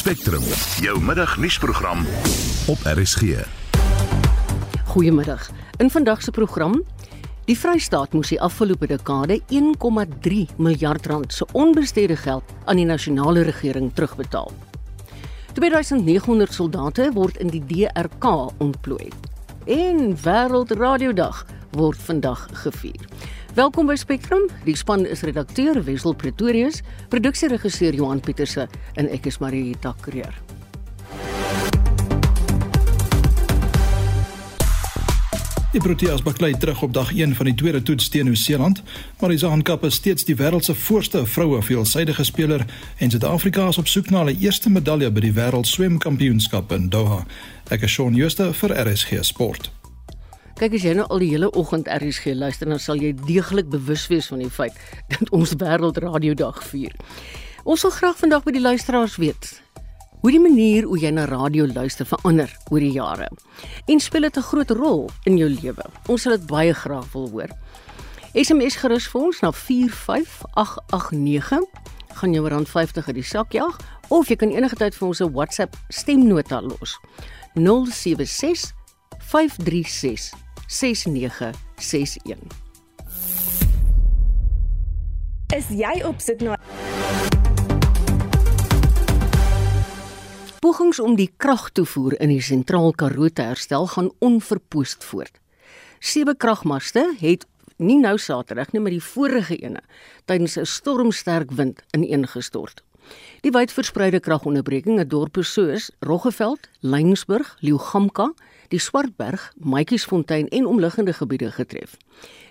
Spectrum, jou middagnuusprogram op RSG. Goeiemiddag. In vandag se program Die Vrystaat moes die afgelope dekade 1,3 miljard rand se onbestede geld aan die nasionale regering terugbetaal. 2900 soldate word in die DRK ontplooi. En Wêreldradiodag word vandag gevier. Welkom by Spectrum. Die span is redakteur Wessel Pretorius, produksieregisseur Johan Pieterse en ek is Marie Takreur. Die Proteas baklei terug op dag 1 van die tweede toets teen Nieu-Seeland, maar die Zaankap is steeds die wêreld se voorste vroue veelsidige speler en Suid-Afrika is op soek na hulle eerste medalje by die wêreld swemkampioenskap in Doha. Ek is Shaun Schuster vir RSG Sport. Kyk as jy nou al die hele oggend RSG luister, dan sal jy deeglik bewus wees van die feit dat ons Wêreldradiodag vier. Ons wil graag vandag by die luisteraars weet hoe die manier hoe jy na radio luister verander oor die jare. En speel dit 'n groot rol in jou lewe? Ons sal dit baie graag wil hoor. SMS gerus vir ons na 45889 gaan jou rand 50 uit die sak jag of jy kan enige tyd vir ons 'n WhatsApp stemnota los. 076 536 6961. Is jy op soek na Pogings om die kragtoevoer in die sentraal Karoo te herstel gaan onverpoest voort. Sewe kragmaste het nie nou Saterdag nie, maar die vorige ene tydens 'n stormsterk wind ineengestort. Die wyd verspreide kragonderbreking het dorpe soos Roggeveld, Lyngsburg, Leeugamka, die Swartberg, Maatjiesfontein en omliggende gebiede getref.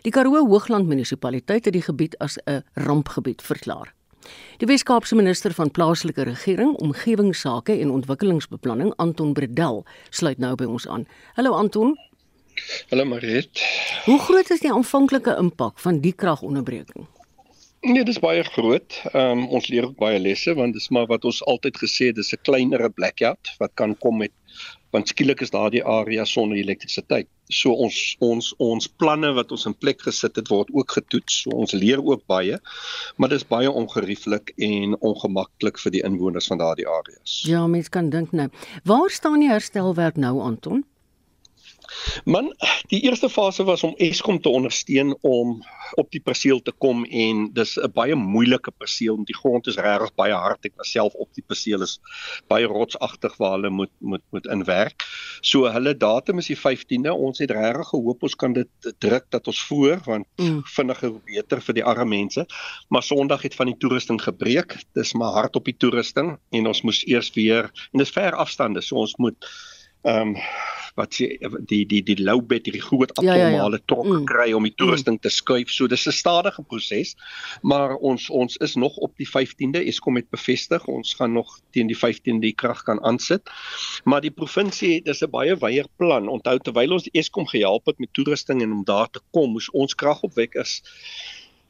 Die Karoo Hoogland munisipaliteit het die gebied as 'n rampgebied verklaar. Die Wes-Kaapse minister van plaaslike regering, omgewingsake en ontwikkelingsbeplanning, Anton Bredel, sluit nou by ons aan. Hallo Anton. Hallo Mariet. Hoe groot is die aanvanklike impak van die kragonderbreking? Nee, dis baie groot. Ehm um, ons leer ook baie lesse want dis maar wat ons altyd gesê het, dis 'n kleinerre blackout wat kan kom met want skielik is daardie area sonder elektrisiteit. So ons ons ons planne wat ons in plek gesit het word ook getoets. So ons leer ook baie. Maar dis baie ongerieflik en ongemaklik vir die inwoners van daardie areas. Ja, mens kan dink nou. Waar staan die herstelwerk nou, Anton? Man, die eerste fase was om Eskom te ondersteun om op die perseel te kom en dis 'n baie moeilike perseel want die grond is regtig baie hard. Ek was self op die perseel is baie rotsagtig waar hulle moet moet moet inwerk. So hulle datum is die 15de. Ons het regtig gehoop ons kan dit druk dat ons voor want mm. vinniger beter vir die arme mense. Maar Sondag het van die toerusting gebreek. Dis maar hard op die toerusting en ons moes eers weer en dis ver afstande. So ons moet ehm um, wat sê die die die low bed hierdie groot abnormale ja, ja, ja. trok mm. kry om die toerusting mm. te skuif. So dis 'n stadige proses. Maar ons ons is nog op die 15de. Eskom het bevestig ons gaan nog teen die 15de die krag kan aansit. Maar die provinsie dis 'n baie wyeer plan. Onthou terwyl ons Eskom gehelp het met toerusting en om daar te kom, moes ons kragopwekkers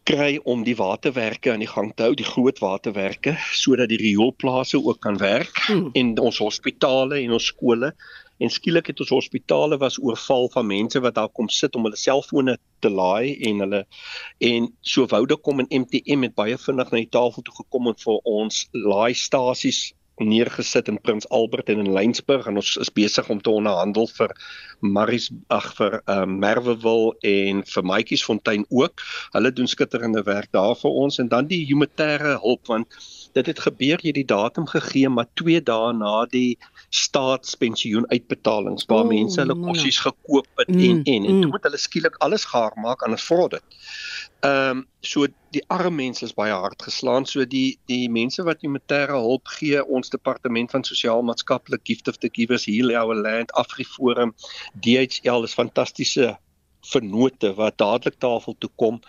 kry om die waterwerke aan die gang te hou, die groot waterwerke sodat die rioolplase ook kan werk hmm. en ons hospitale en ons skole en skielik het ons hospitale was oorval van mense wat daar kom sit om hulle selfone te laai en hulle en so woude kom en MTM het baie vinnig na die tafel toe gekom en vir ons laaistasies neergesit in Prins Albert en in Lensburg en ons is besig om te onderhandel vir Maries ag vir uh, Merwewil en vir Maatjiesfontein ook. Hulle doen skitterende werk daar vir ons en dan die humanitêre hulp want dit het gebeur jy die datum gegee maar 2 dae na die staatspensioen uitbetalings waar oh, mense hulle kossies gekoop het mm, en en en mm. toe moet hulle skielik alles gaar maak aan 'n fraud. Ehm um, so die arme mense is baie hard geslaan so die die mense wat humanitêre hulp gee ons departement van sosiaal maatskaplik gift of the givers heal our land afriforum DHL is fantastiese vennote wat dadelik tafel toe kom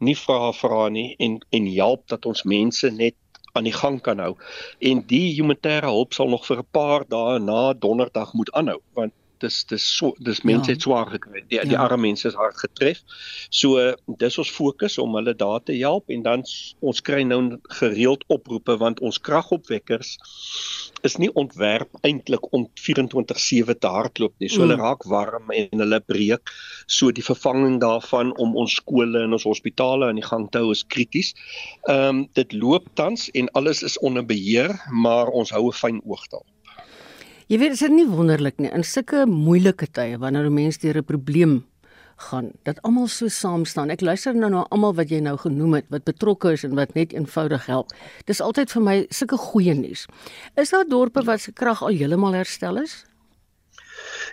nie vra vra nie en en help dat ons mense net aan die gang kan hou. En die humanitêre hulp sal nog vir 'n paar dae na donderdag moet aanhou want dis dis so dis mense ja. het swaar gekry. Die ja. die arme mense is hard getref. So dis ons fokus om hulle daar te help en dan ons kry nou gereeld oproepe want ons kragopwekkers is nie ontwerp eintlik om 24/7 te hardloop nie. So mm. hulle raak warm en hulle breek. So die vervanging daarvan om ons skole en ons hospitale aan die gang te hou is krities. Ehm um, dit loop tans en alles is onder beheer, maar ons hou 'n fyn oog daarop. Jy weet dit is nie wonderlik nie in sulke moeilike tye wanneer 'n mens deur 'n probleem gaan dat almal so saam staan. Ek luister nou na almal wat jy nou genoem het wat betrokke is en wat net eenvoudig help. Dis altyd vir my sulke goeie nuus. Is daar dorpe wat se krag al heeltemal herstel is?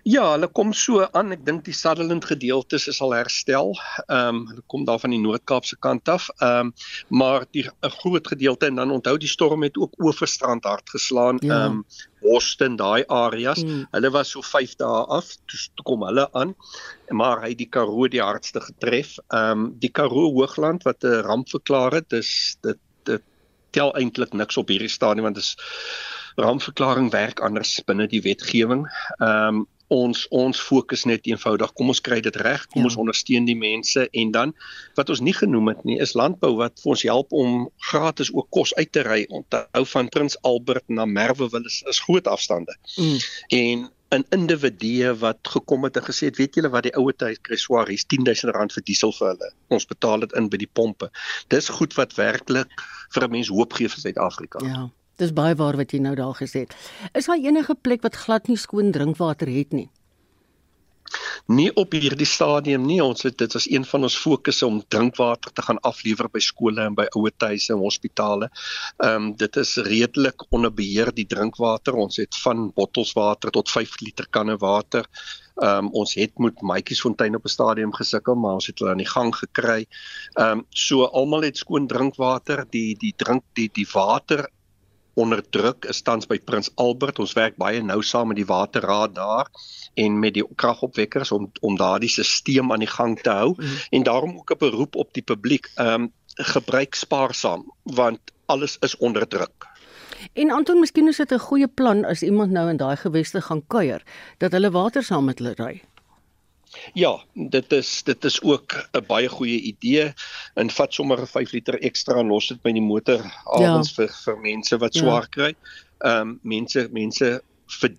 Ja, hulle kom so aan. Ek dink die Sutherland gedeeltes is al herstel. Ehm um, hulle kom daar van die Noord-Kaapse kant af. Ehm um, maar die 'n groot gedeelte en dan onthou die storm het ook Oeverstrand hard geslaan. Ja. Ehm ja. um, Boston daai areas. Hmm. Hulle was so 5 dae af toe kom hulle aan. Maar hy die Karoo die hardste getref. Ehm um, die Karoo Hoogland wat 'n ramp verklaar het, dis dit dit tel eintlik niks op hierdie stadium want dit is rampverklaring werk anders binne die wetgewing. Ehm um, ons ons fokus net eenvoudig. Kom ons kry dit reg kom ja. ons ondersteun die mense en dan wat ons nie genoem het nie is landbou wat vir ons help om gratis ook kos uit te ry. Onthou van Prins Albert na Merwewil is, is groot afstande. Mm. en 'n individu wat gekom het en gesê het weet julle wat die ouer tyd kry swaar hier's 10000 rand vir diesel vir hulle. Ons betaal dit in by die pompe. Dis goed wat werklik vir 'n mens hoop gee vir Suid-Afrika. Ja Dis baie waar wat jy nou daar gesê het. Is daar enige plek wat glad nie skoon drinkwater het nie? Nie op hierdie stadium nie. Ons het dit as een van ons fokusse om drinkwater te gaan aflewer by skole en by ouerhuise en hospitale. Ehm um, dit is redelik onder beheer die drinkwater. Ons het van bottelwater tot 5 liter kanne water. Ehm um, ons het met Maatjiesfontein op 'n stadium gesukkel, maar ons het hulle aan die gang gekry. Ehm um, so almal het skoon drinkwater. Die die drink die die water onder druk is tans by Prins Albert. Ons werk baie nou saam met die waterraad daar en met die kragopwekkers om om daardie stelsel aan die gang te hou mm. en daarom ook 'n beroep op die publiek. Ehm um, gebruik spaarsaam want alles is onder druk. En Anton, miskien is dit 'n goeie plan as iemand nou in daai geweste gaan kuier dat hulle water saam met hulle ry. Ja, dit is dit is ook 'n baie goeie idee. En vat sommer 'n 5 liter ekstra en los dit by die motor avonds ja. vir vir mense wat ja. swaar ja. kry. Ehm um, mense mense vir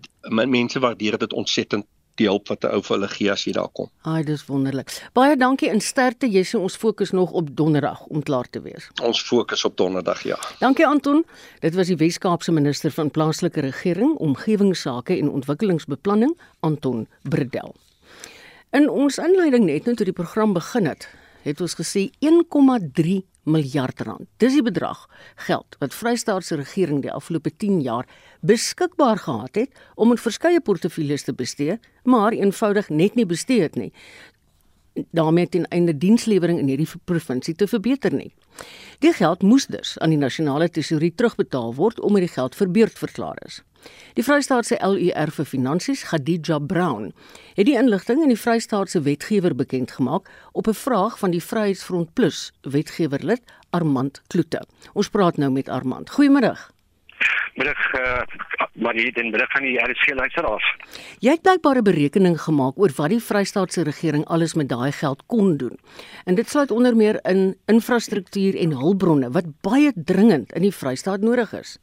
mense waardeer dit ontsettend die hulp wat 'n ou vir hulle gee as jy daar kom. Ai, dis wonderlik. Baie dankie in sterkte. Jy sê ons fokus nog op donderdag om klaar te wees. Ons fokus op donderdag, ja. Dankie Anton. Dit was die Wes-Kaapse minister van plaaslike regering, omgewingsake en ontwikkelingsbeplanning, Anton Bredel. In ons inleiding net nou toe die program begin het, het ons gesê 1,3 miljard rand. Dis die bedrag geld wat Vrystaatse regering die afgelope 10 jaar beskikbaar gehad het om in verskeie portefeuilles te bestee, maar eenvoudig net nie bestee het nie daarmee ten einde dienslewering in hierdie provinsie te verbeter nie. Die geld moes dus aan die nasionale tesourie terugbetaal word omdat die geld verbeurd verklaar is. Die Vrystaatse LUR vir Finansies, Khadija Brown, het die inligting in die Vrystaatse wetgewer bekend gemaak op 'n vraag van die Vryheidsfront Plus wetgewerlid Armand Kloete. Ons praat nou met Armand. Goeiemôre. Middag uh, Marie en middag aan die RSG luisteraars. Jy het blykbaar 'n berekening gemaak oor wat die Vrystaatse regering alles met daai geld kon doen. En dit sluit onder meer in infrastruktuur en hulpbronne wat baie dringend in die Vrystaat nodig is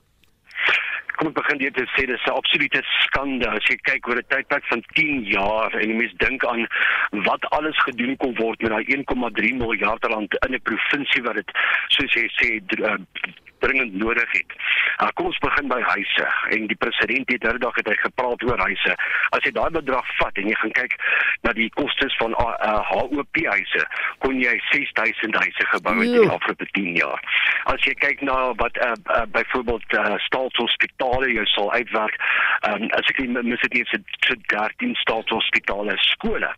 kom ek begin dit sê dis 'n absolute skande. As jy kyk oor 'n tydperk van 10 jaar en jy mens dink aan wat alles gedoen kon word met daai 1,3 miljard rand in 'n provinsie wat dit soos jy sê dringend nodig het. Uh, kom ons begin by huise en die president het derdag het hy gepraat oor huise. As jy daai bedrag vat en jy gaan kyk na die kostes van uh, uh, HOP huise, kon jy 6000 huise gebou het in die afgelope 10 jaar. As jy kyk na wat uh, uh, byvoorbeeld uh, staatshospitale jy sal uitwerk, um, as ek mis dit is so 13 staatshospitale skole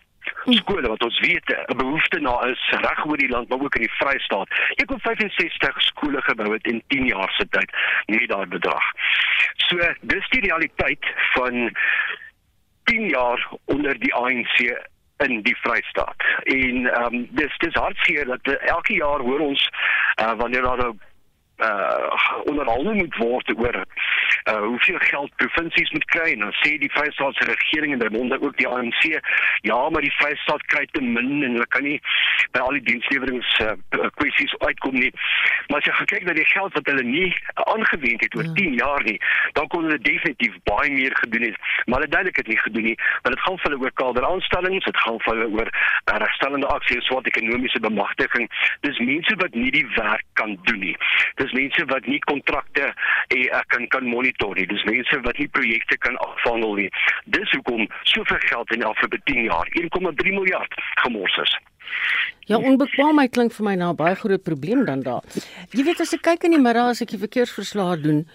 skole wat ons weet 'n behoefte na is reg oor die land maar ook in die Vrystaat. Ek het 65 skole gebou het in 10 jaar se tyd nie daai bedrag. So dis die realiteit van 10 jaar onder die ANC in die Vrystaat. En ehm um, dis dis hartseer dat uh, elke jaar hoor ons uh, wanneer daar nou uh onderhandel moet word oor uh hoeveel geld provinsies moet kry. En dan sê die Vrystaatse regering en daaronder ook die ANC ja maar die Vrystaat kry te min en hulle kan nie by al die dienslewerings uh, kwessies uitkom nie. Maar as jy kyk na die geld wat hulle nie aangewend het oor ja. 10 jaar nie dan kon hulle definitief baie meer gedoen het. Maar hulle duidelik het nie gedoen nie want dit gaan vir hulle oor kaderaanstellings dit gaan vir hulle oor uh, regstellende aksie en swart ekonomiese bemagtiging. Dis mense wat nie die werk kan doen nie. Dis mense wat nie kontrakte eh, kan kan monitor nie. Dis mense wat nie projekte kan afhandel nie. Dis hoekom soveel geld in die afgelope 10 jaar, 1,3 miljard gemors is. Ja, onbekwaamheid klink vir my na 'n baie groot probleem dan daar. Jy weet as ek kyk in die middag as ek die verkeersverslae doen,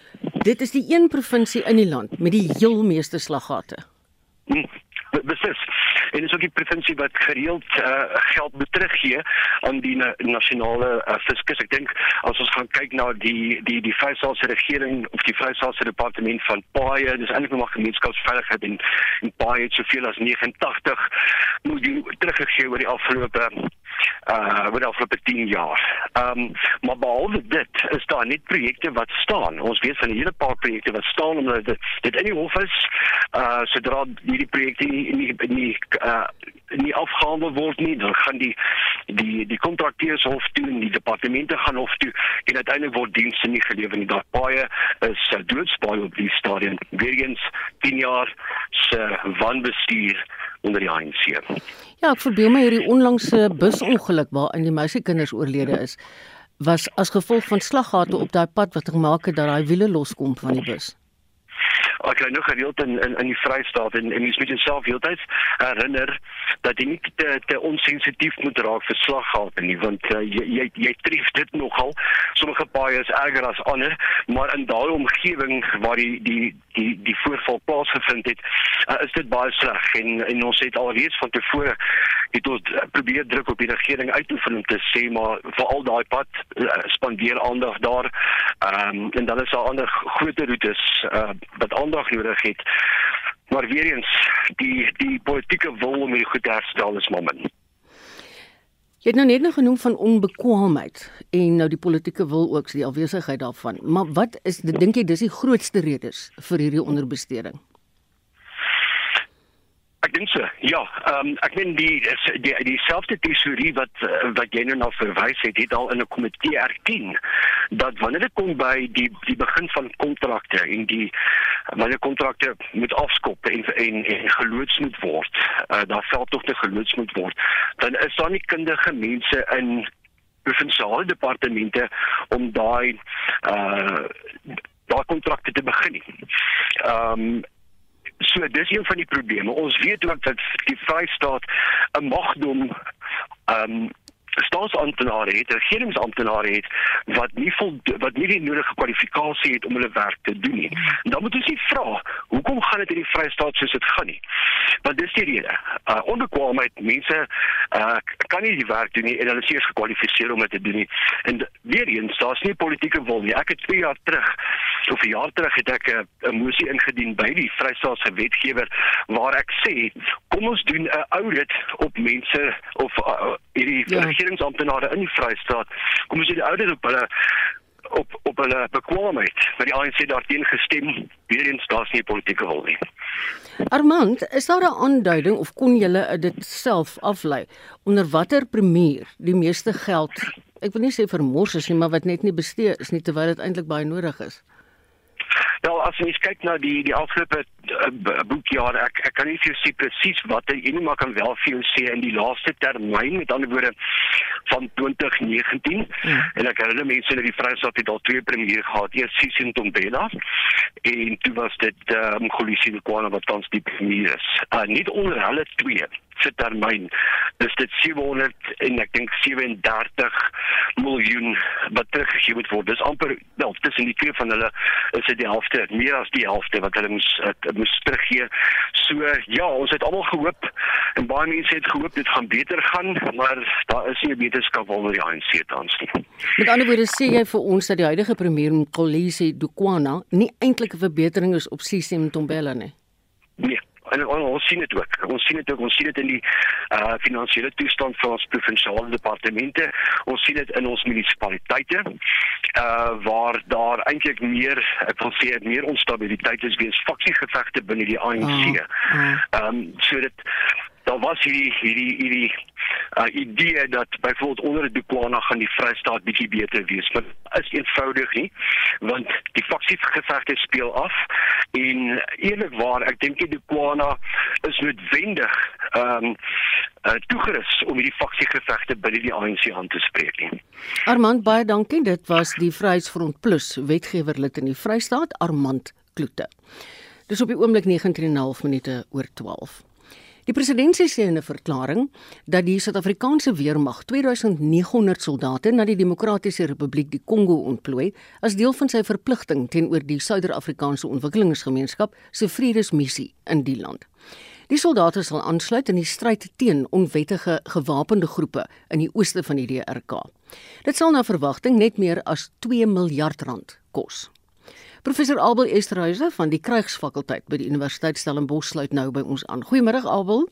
dit is die een provinsie in die land met die heel meeste slaggate. Hmm beslis en is ook die provinsie wat gereeld uh, geld teruggee aan die na nasionale uh, fiskus. Ek dink as ons gaan kyk na die die die Vrystaatse regering of die Vrystaatse departement van paaie, dis eintlik nog gemeenskapsveiligheid en en paaie het soveel as 89 miljoen teruggegee oor die afgelope uh oor die afgelope 10 jaar. Ehm um, maar behalwe dit is daar net projekte wat staan. Ons weet van 'n hele paar projekte wat staan omdat dit dit in die hof is. Uh sodra hierdie projekte nie nie nie uh nie afgehandel word nie, dan gaan die die die kontrakteurs hof toe en die departemente gaan hof toe en uiteindelik word dienste nie gelewer nie. Daar baie is uh, doodsbaai op die stadium. Weerens 10 jaar se wanbestuur onder die ANC. Ja, ek verbeel my hierdie onlangse busongeluk waarin die meisiekinders oorlede is was as gevolg van slaggate op daai pad wat gemaak het dat daai wiele loskom van die bus ek kry nog gereeld in in in die Vrystaat en en mens moet jouself heeltyd herinner dat jy nie te te onsensitief moet raak vir slaggate nie want uh, jy jy jy tref dit nogal. Sommige paaie is erger as ander maar in daai omgewing waar die die die die voorval plaasgevind het uh, is dit baie sleg. En en ons het alreeds van tevore het ons probeer druk op die regering uitoefen om te sê maar vir al daai pad uh, spandeer aandag daar. Um, en dan is daar ander groter roetes uh, wat aandag nodig het. Maar weer eens, die die politieke wil om dit goed te herstel is moment. Jy het nou net nog genoem van onbekwaamheid en nou die politieke wil ook, die afwesigheid daarvan. Maar wat is dink jy dis die grootste redes vir hierdie onderbesteding? Ek dink so. Ja, ehm um, ek meen die die dieselfde tesorie wat uh, wat jy nou na verwys het, het al in 'n komitee erken dat wanneer dit kom by die die begin van kontrakte en die wanneer kontrakte moet afskop en en, en geloods moet word, uh, daar veldtogte geloods moet word, dan is daar nie kundige mense in provinsiale departemente om daai uh daai kontrakte te begin. Ehm um, So dis een van die probleme. Ons weet ook dat die Vrystaat 'n magdom ehm um, staatsamptenare het, regeringsamptenare het wat nie vol wat nie die nodige kwalifikasie het om hulle werk te doen nie. En dan moet ons net vra, hoekom gaan dit in die Vrystaat soos dit gaan nie? Want dis die rede. Uh onbekwaamheid, mense uh kan nie die werk doen nie en hulle is nie gekwalifiseer om dit te doen nie. En weer eens, daar's nie politieke wil nie. Ek het 2 jaar terug of 'n jaar terug het ek 'n moesie ingedien by die Vrystaatse wetgewer waar ek sê, kom ons doen 'n audit op mense of uh, hierdie ja regeringsamptenare in die Vrystaat. Kom ons sê die ouers op hulle op op hulle bekwaamheid. Maar die ANC daarteen gestem. Weer eens daar's nie politieke wil nie. Armand, is daar 'n aanduiding of kon julle dit self aflei onder watter premier die meeste geld, ek wil nie sê vermors is nie, maar wat net nie bestee is nie terwyl dit eintlik baie nodig is? Wel as jy kyk na die die afgelope uh, boekjaar ek ek kan nie vir jou sê presies wat jy nie maar kan wel vir jou sê in die laaste termyn met ander woorde van 2019 ja. en ek herinner mense dat die Vrystaat het al twee premier gehad eers Sisi Ntombela en toe was dit um, Mkhulisi Nkwana wat tans die premier is uh, nie onder hulle twee se termyn is dit 700 en ek dink 37 miljoen wat teruggegee moet word. Dis amper wel tussen die twee van hulle is dit die helfte, meer as die helfte wat hulle moes het, moes teruggee. So ja, ons het almal gehoop en baie mense het gehoop dit gaan beter gaan, maar daar is nie beterskap onder die ANC tans nie. Met ander woorde sê jy vir ons dat die huidige premier Mkolisi Dukwana nie eintlik 'n verbetering is op Sisi Mtombela nie. Nee, en, en ons sien dit ook. Ons sien dit ook. Ons sien dit in die uh finansiële toestand van ons provinsiale departemente. Ons sien dit in ons munisipaliteite uh waar daar eintlik meer ek wil sê meer onstabiliteit is weens faksiegevegte binne die ANC. Ah, ah. Ehm um, so dit daar was hierdie hierdie hierdie uh, idee dat byvoorbeeld onder die Dukwana gaan die Vrystaat bietjie beter wees. Maar is eenvoudig nie want die faksiegevegte speel af en eerlikwaar ek dink die Dukwana is noodwendig ehm um, uh, toegerus om hierdie faksiegevegte binne die ANC aan te spreek nie. Armand baie dankie. Dit was die Vryheidsfront Plus wetgewer lid in die Vrystaat Armand Kloete. Dis op die oomblik 19:30 minute oor 12. Die president sê in 'n verklaring dat die Suid-Afrikaanse weermag 2900 soldate na die Demokratiese Republiek die Kongo ontplooi as deel van sy verpligting teenoor die Suider-Afrikaanse Ontwikkelingsgemeenskap se vredesmissie in die land. Die soldate sal aansluit in die stryd teen onwettige gewapende groepe in die ooste van die DRK. Dit sal na verwagting net meer as 2 miljard rand kos. Professor Abel Esterhuise van die Krygsfakulteit by die Universiteit Stellenbosch sluit nou by ons aan. Goeiemôre Abel.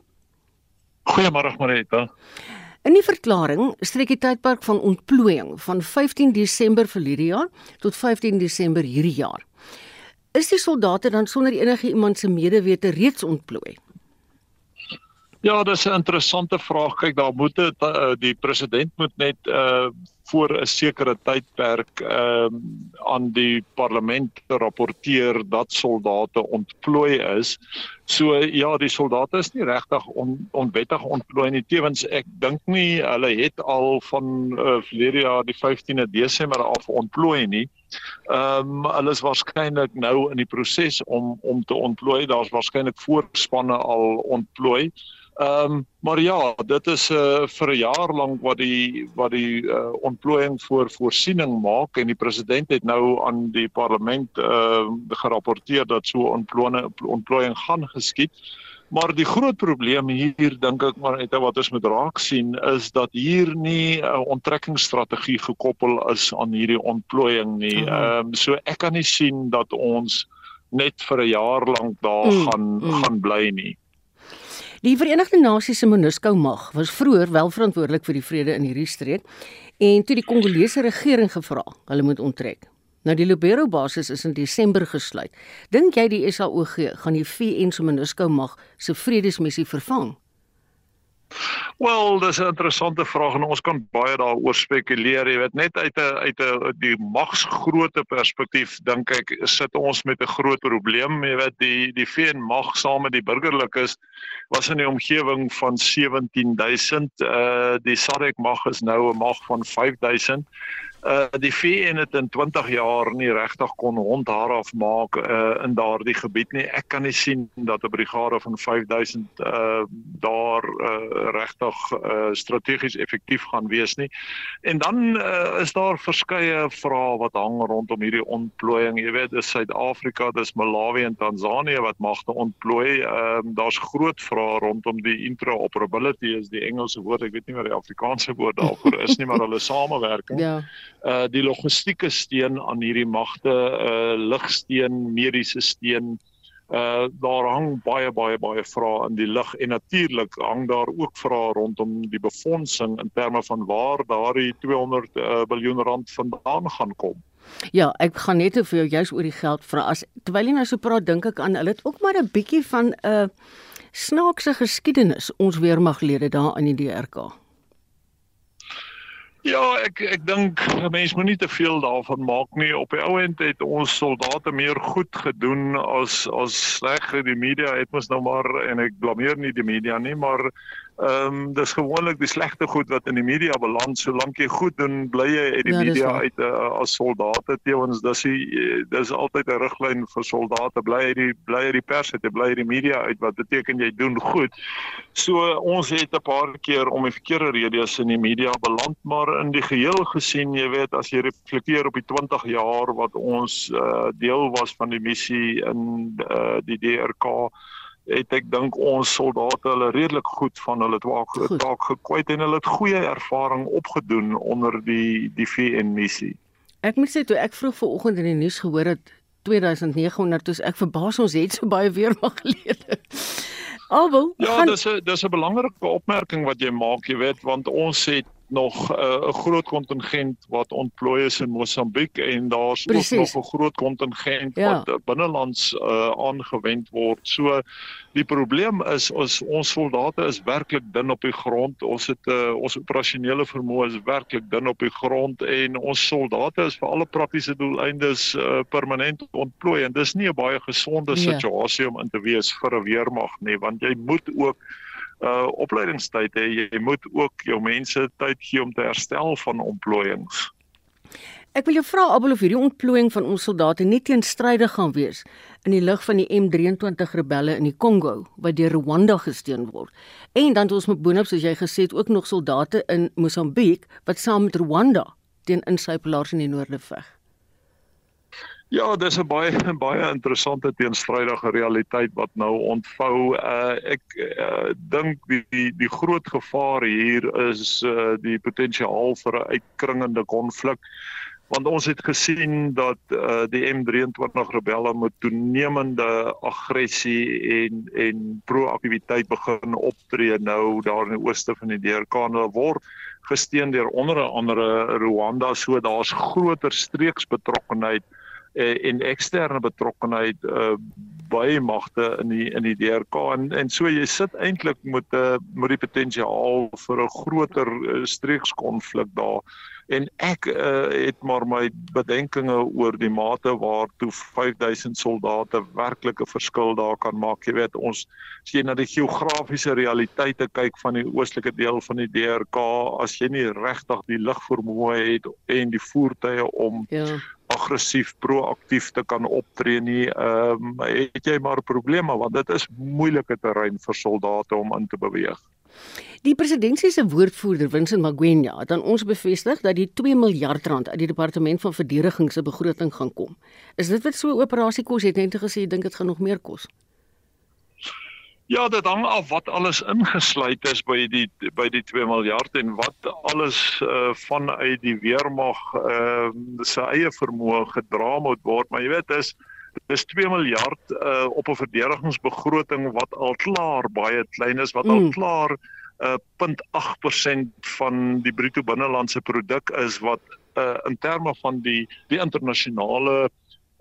Goeiemôre Marita. In die verklaring strek die tydperk van ontplooiing van 15 Desember verlede jaar tot 15 Desember hierdie jaar. Is die soldate dan sonder enige iemand se medewete reeds ontplooi? Ja, dis 'n interessante vraag. Kyk, daar moet dit uh, die president moet net uh voor 'n sekere tydperk ehm uh, aan die parlement rapporteer dat soldate ontplooi is. So ja, die soldate is nie regtig on, onwettig ontplooi nie. Tewens ek dink nie hulle het al van uh, verlede jaar die 15de Desember af ontplooi nie. Ehm um, hulle is waarskynlik nou in die proses om om te ontplooi. Daar's waarskynlik voorspanne al ontplooi. Ehm um, maar ja, dit is uh, vir 'n jaar lank wat die wat die uh, ontplooiing voor voorsiening maak en die president het nou aan die parlement uh, gerapporteer dat so ontplooiing ontplooiing gaan geskied. Maar die groot probleem hier dink ek maar net wat ons moet raak sien is dat hier nie 'n uh, onttrekkingsstrategie gekoppel is aan hierdie ontplooiing nie. Mhm. Ehm um, so ek kan nie sien dat ons net vir 'n jaar lank daar mm, gaan mm. gaan bly nie. Die Verenigde Nasies se MONUSCO mag was vroeër wel verantwoordelik vir die vrede in hierdie streek en toe die Kongolese regering gevra, hulle moet onttrek. Nou die Lubero basis is in Desember gesluit. Dink jy die SAOG gaan die VN se MONUSCO mag se vredesmissie vervang? Wel, dis 'n interessante vraag en ons kan baie daaroor spekuleer. Jy weet net uit 'n uit 'n die magsgrootte perspektief dink ek sit ons met 'n groot probleem. Jy weet die die VN mag saam met die burgerlikes was in die omgewing van 17000. Uh die SADC mag is nou 'n mag van 5000 uh die VN het in 20 jaar nie regtig kon hondhaar afmaak uh in daardie gebied nie. Ek kan nie sien dat 'n brigade van 5000 uh daar uh regtig uh strategies effektief gaan wees nie. En dan uh is daar verskeie vrae wat hang rondom hierdie ontplooiing. Jy weet, dis Suid-Afrika, dis Malawi en Tansanië wat magte ontplooi. Ehm uh, daar's groot vrae rondom die interoperability is die Engelse woord. Ek weet nie wat die Afrikaanse woord daarvoor is nie, maar hulle samewerking. Ja uh die logistieke steun aan hierdie magte, uh ligsteen, mediese steun. Uh daar hang baie baie baie vrae in die lug en natuurlik hang daar ook vrae rondom die befondsing in terme van waar daardie 200 uh, miljard rand vandaan gaan kom. Ja, ek gaan net vir jou juist oor die geld vra. As terwyl jy nou so praat, dink ek aan hulle het ook maar 'n bietjie van 'n uh, snaakse geskiedenis ons weermaglede daar in die DRK. Ja, ek ek dink mense moet nie te veel daarvan maak nie. Op die ou end het ons soldate meer goed gedoen as as sleg. Die media het mos nou maar en ek blameer nie die media nie, maar Ehm um, dis gewoonlik die slegte goed wat in die media beland. Solank jy goed doen, bly jy uit die ja, media uit uh, as soldate. Teewens dis die dis altyd 'n riglyn vir soldate. Bly uit die bly uit die pers uit, bly uit die media uit wat beteken jy doen goed. So ons het 'n paar keer om die verkeerde redes in die media beland, maar in die geheel gesien, jy weet, as jy reflekteer op die 20 jaar wat ons uh, deel was van die missie in uh, die DRK het ek dink ons soldate hulle redelik goed van hulle taak taak gekwyt en hulle het goeie ervaring opgedoen onder die die VN missie. Ek moet sê toe ek vroeg vanoggend in die nuus gehoor het 2900 toe ek verbaas ons het so baie weermaglede. Albel, Ja, gaan dis 'n dis 'n belangrike opmerking wat jy maak, jy weet, want ons het nog 'n uh, groot kontingent wat ontplooi is in Mosambiek en daar's ook nog 'n groot kontingent Ja. wat uh, binnelands uh, aangewend word. So die probleem is ons ons soldate is werklik dun op die grond. Ons het uh, ons operasionele vermoë is werklik dun op die grond en ons soldate is vir alle praktiese doeleindes uh, permanent ontplooi en dis nie 'n baie gesonde Ja. situasie om in te wees vir 'n weermag nie, want jy moet ook uh opleidingstyd hê. Jy moet ook jou mense tyd gee om te herstel van ontplooiings. Ek wil jou vra Abel of hierdie ontplooiing van ons soldate nie teenstrydig gaan wees in die lig van die M23 rebelle in die Kongo wat deur Rwanda gesteun word. En dan het ons met boonop soos jy gesê het ook nog soldate in Mosambiek wat saam met Rwanda teen insypelaars in die noorde veg. Ja, dis 'n baie baie interessante teenstrydige realiteit wat nou ontvou. Uh ek uh, dink die, die die groot gevaar hier is uh die potensiaal vir 'n uitkringende konflik. Want ons het gesien dat uh, die M23 rebelle met toenemende aggressie en en proaktiwiteit begin optree nou daar in die ooste van die DRK en hulle word gesteun deur onder andere Rwanda. So daar's groter streeksbetrokkenheid eh, en eksterne betrokkenheid uh, by magte in die in die DRK en en so jy sit eintlik met 'n uh, met die potensiaal vir 'n groter uh, streekskonflik daar en ek uh, het maar my bedenkinge oor die mate waartoe 5000 soldate werklik 'n verskil daar kan maak. Jy weet ons as jy na die geografiese realiteite kyk van die oostelike deel van die DRK, as jy nie regtig die lugvermoë het en die voertuie om Ja. Aggressief proaktief te kan optree nie, ehm um, het jy maar probleme want dit is moeilike terrein vir soldate om in te beweeg. Die presidentsie se woordvoerder, Vincent Magwenya, het aan ons bevestig dat die 2 miljard rand uit die departement van verdediging se begroting gaan kom. Is dit wat so 'n operasie kos? Het net gesê jy dink dit gaan nog meer kos. Ja, dit hang af wat alles ingesluit is by die by die 2 miljard en wat alles uh, vanuit die weermag uh, se eie vermoë gedra moet word, maar jy weet dis dis 2 miljard uh, op 'n verdedigingsbegroting wat al klaar baie klein is, wat mm. al Mm. klaar uh, 0.8% van die bruto binnelandse produk is wat uh, in terme van die die internasionale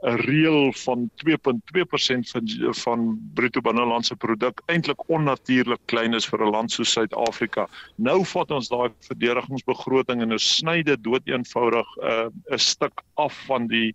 'n reël van 2.2% van van bruto binnelandse produk eintlik onnatuurlik klein is vir 'n land soos Suid-Afrika. Nou vat ons daai verdedigingsbegroting en ons sny dit doeteenvoudig 'n uh, 'n stuk af van die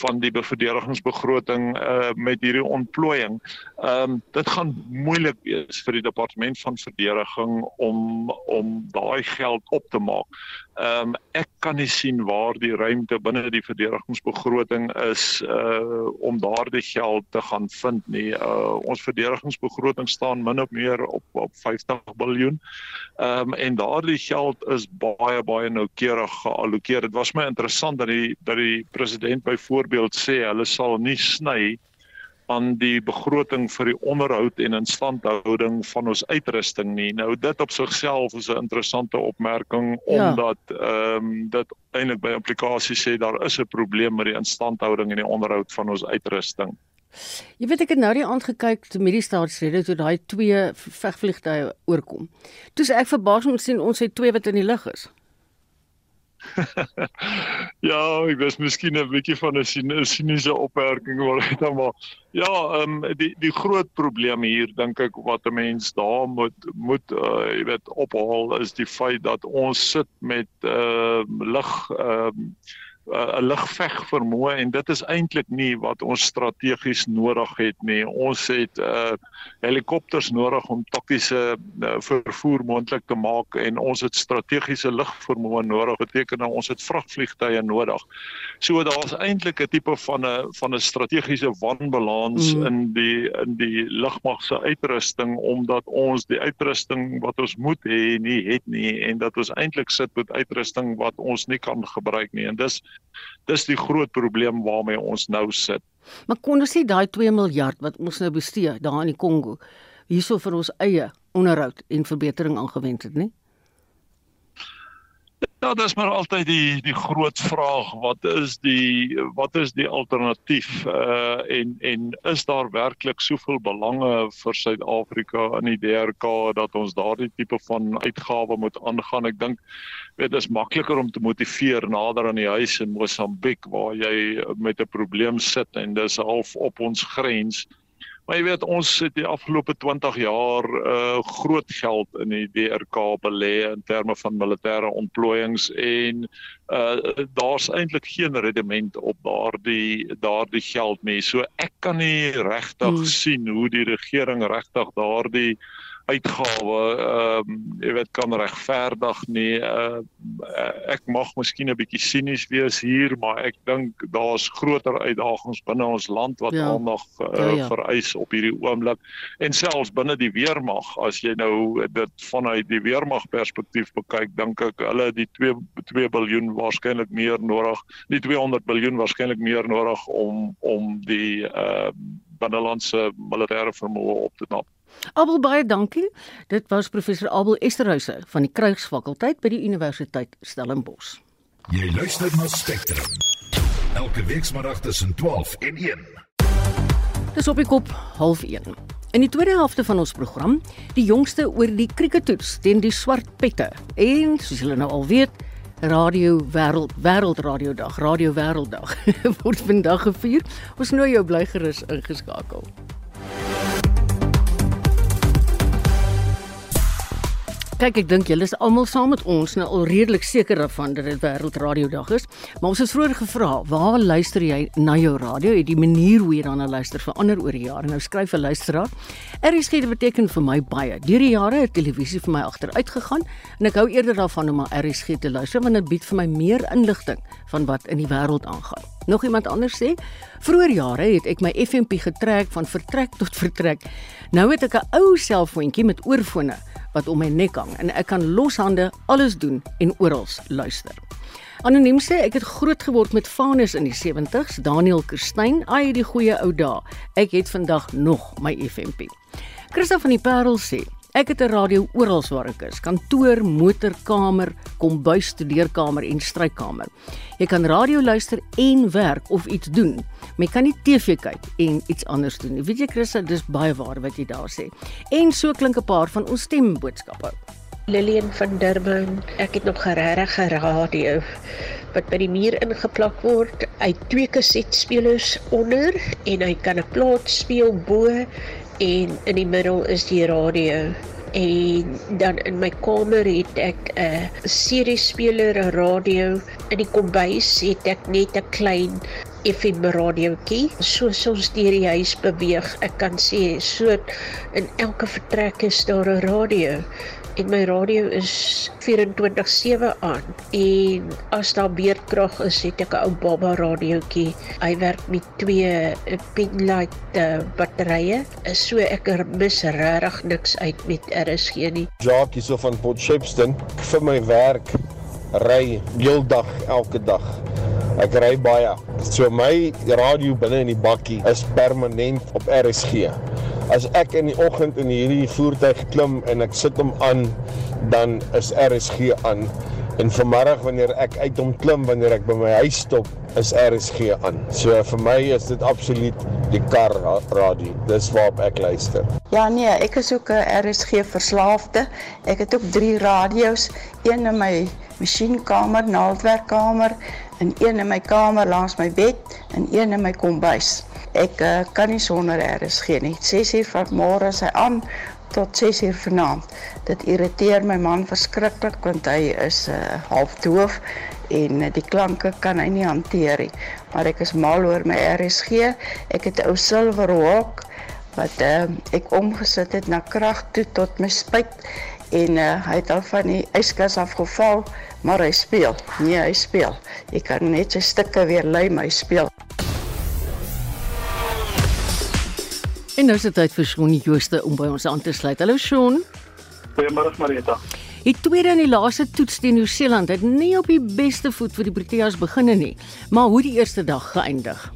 van die verdedigingsbegroting uh, met hierdie ontplooiing. Ehm um, dit gaan moeilik wees vir die departement van verdediging om om daai geld op te maak. Ehm um, ek kan nie sien waar die ruimte binne die verdedigingsbegroting is uh om daardie geld te gaan vind nie. Uh ons verdedigingsbegroting staan min of meer op op 50 miljard. Ehm um, en daardie geld is baie baie noukeurig geallokeer. Dit was my interessant dat die dat die president byvoorbeeld sê hulle sal nie sny aan die begroting vir die onderhoud en instandhouding van ons uitrusting nie. Nou dit op sigself is 'n interessante opmerking Ja. omdat ehm um, dit eintlik by implikasies sê daar is 'n probleem met die instandhouding en die onderhoud van ons uitrusting. Jy weet ek het nou die aand gekyk te met die staatsrede toe daai twee vegvliegtuie oorkom. Toe sê ek verbaas om te sien ons het twee wat in die lug is. ja, ek was miskien 'n bietjie van 'n siniese opmerking maar dit dan maar. Ja, ehm um, die die groot probleem hier dink ek wat 'n mens daar moet moet uh, jy weet ophaal is die feit dat ons sit met ehm uh, lig ehm um, 'n lugveg vermoë en dit is eintlik nie wat ons strategies nodig het nie. Ons het uh helikopters nodig om taktiese uh, vervoer moontlik te maak en ons het strategiese lugvermoë nodig. Beteken nou ons het vragvliegtuie nodig. So daar's eintlik 'n tipe van 'n van 'n strategiese wanbalans mm. in die in die lugmag se uitrusting omdat ons die uitrusting wat ons moet hê nie het nie en dat ons eintlik sit met uitrusting wat ons nie kan gebruik nie en dis dis die groot probleem waarmee ons nou sit. Maar kon ons nie daai 2 miljard wat ons nou bestee daar in die Kongo hierso vir ons eie onderhoud en verbetering aangewend het nie? Ja, dis maar altyd die die groot vraag, wat is die wat is die alternatief uh en en is daar werklik soveel belange vir Suid-Afrika in die DRK dat ons daardie tipe van uitgawe moet aangaan? Ek dink dit is makliker om te motiveer nader aan die huis in Mosambiek waar jy met 'n probleem sit en dis half op ons grens. Maar jy weet ons het die afgelope 20 jaar uh groot geld in die DRK belê in terme van militêre ontplooiings en uh daar's eintlik geen redement op daardie daardie geld nie. So ek kan nie regtig hmm. sien hoe die regering regtig daardie uitgawe ehm um, jy weet kan regverdig nie. Uh, ek mag miskien 'n bietjie sinies wees hier, maar ek dink daar's groter uitdagings binne ons land wat ja. aandag uh, ja, ja. vereis op hierdie oomblik en selfs binne die weermag as jy nou dit vanuit die weermag perspektief bekyk, dink ek hulle die 2 2 miljard waarskynlik meer nodig, die 200 miljard waarskynlik meer nodig om om die ehm uh, binnelandse militêre vermoë op te knap. Abel baie dankie. Dit was professor Abel Esterhuise van die Krugsfakulteit by die Universiteit Stellenbosch. Jy luister na Spectrum. Elke week saterdag tussen 12 en 1. Dis op die kop half 1. In die tweede helfte van ons program, die jongste oor die krieketoets teen die swart pette. En soos julle nou al weet, Radio Wêreld Wêreldradio Dag, Radio Wêrelddag word vandag gevier. Ons nooi jou bly gerus ingeskakel. Kyk, ek dink julle is almal saam met ons nou al redelik seker daarvan dat dit Wêreldradio Dag is. Maar ons het vroeër gevra, waar luister jy na jou radio? Het die manier hoe jy daarna luister verander oor die jare? Nou skryf 'n luisteraar. RSG beteken vir my baie. Deur die jare het televisie vir my agteruit gegaan en ek hou eerder daarvan om na RSG te luister want dit bied vir my meer inligting van wat in die wêreld aangaan. Nog iemand anders sê, vroeër jare het ek my FMP getrek van vertrek tot vertrek. Nou het ek 'n ou selfoontjie met oorfone wat om my nek hang en ek kan loshande alles doen en oral luister. Anoniem sê ek het groot geword met Vanus in die 70s, Daniel Kerstyn, ai die goeie ou dae. Ek het vandag nog my FMP. Christa van die Parel sê Ek het 'n radio oral waar ek is: kantoor, motorkamer, kombuis, studeerkamer en strykamer. Jy kan radio luister en werk of iets doen. Maar jy kan nie TV kyk en iets anders doen nie. Weet jy Christa, dis baie waar wat jy daar sê. En so klink 'n paar van ons stemboodskappe. Lillian van Durban, ek het nog regtig radio wat by die muur ingeplak word. Hy twee kasetspelers onder en hy kan 'n plaat speel bo en in die middel is die radio en dan in my kamer het ek 'n CD speler, 'n radio. In die kombuis het ek net 'n klein FM radiootjie. So soms deur die huis beweeg, ek kan sê so in elke vertrek is daar 'n radio en my radio is 24/7 aan. En as daar beerdkrag is, het ek 'n ou baba radiootjie. Hy werk met twee pinlight uh, batterye. So ek mis regtig niks uit met RSG nie. Jacques so van Potchefstroom vir my werk ry heeldag elke dag. Ek ry baie. So my radio binne in die bakkie is permanent op RSG as ek in die oggend in hierdie voertuig klim en ek sit hom aan, dan is RSG aan. En vanmiddag wanneer ek uit hom klim, wanneer ek by my huis stop, is RSG aan. So vir my is dit absoluut die kar radio. Dis waarop ek luister. Ja nee, ek is ook 'n RSG verslaafde. Ek het ook 3 radio's, een in my masjienkamer, naaldwerkkamer en een in my kamer langs my bed en een in my kombuis. Ek uh, kan nie sonder RSG nie. 6 uur van môre is hy aan tot 6 uur vanaand. Dit irriteer my man verskriklik want hy is uh, half doof en uh, die klanke kan hy nie hanteer nie. Maar ek is mal oor my RSG. Ek het 'n ou Silver Hawk wat uh, ek omgesit het na krag toe tot my spyt en uh, hy het al van die yskas afgeval, maar hy speel. Nee, hy speel. Jy kan net sy stukke weer lei, maar hy speel. En nou is dit tyd vir Shaun Jooste om by ons aan te sluit. Hallo Shaun. Goeiemôre Marita. Die tweede en die laaste toets teen Nieu-Seeland het nie op die beste voet vir die Proteas beginne nie, maar hoe die eerste dag geëindig.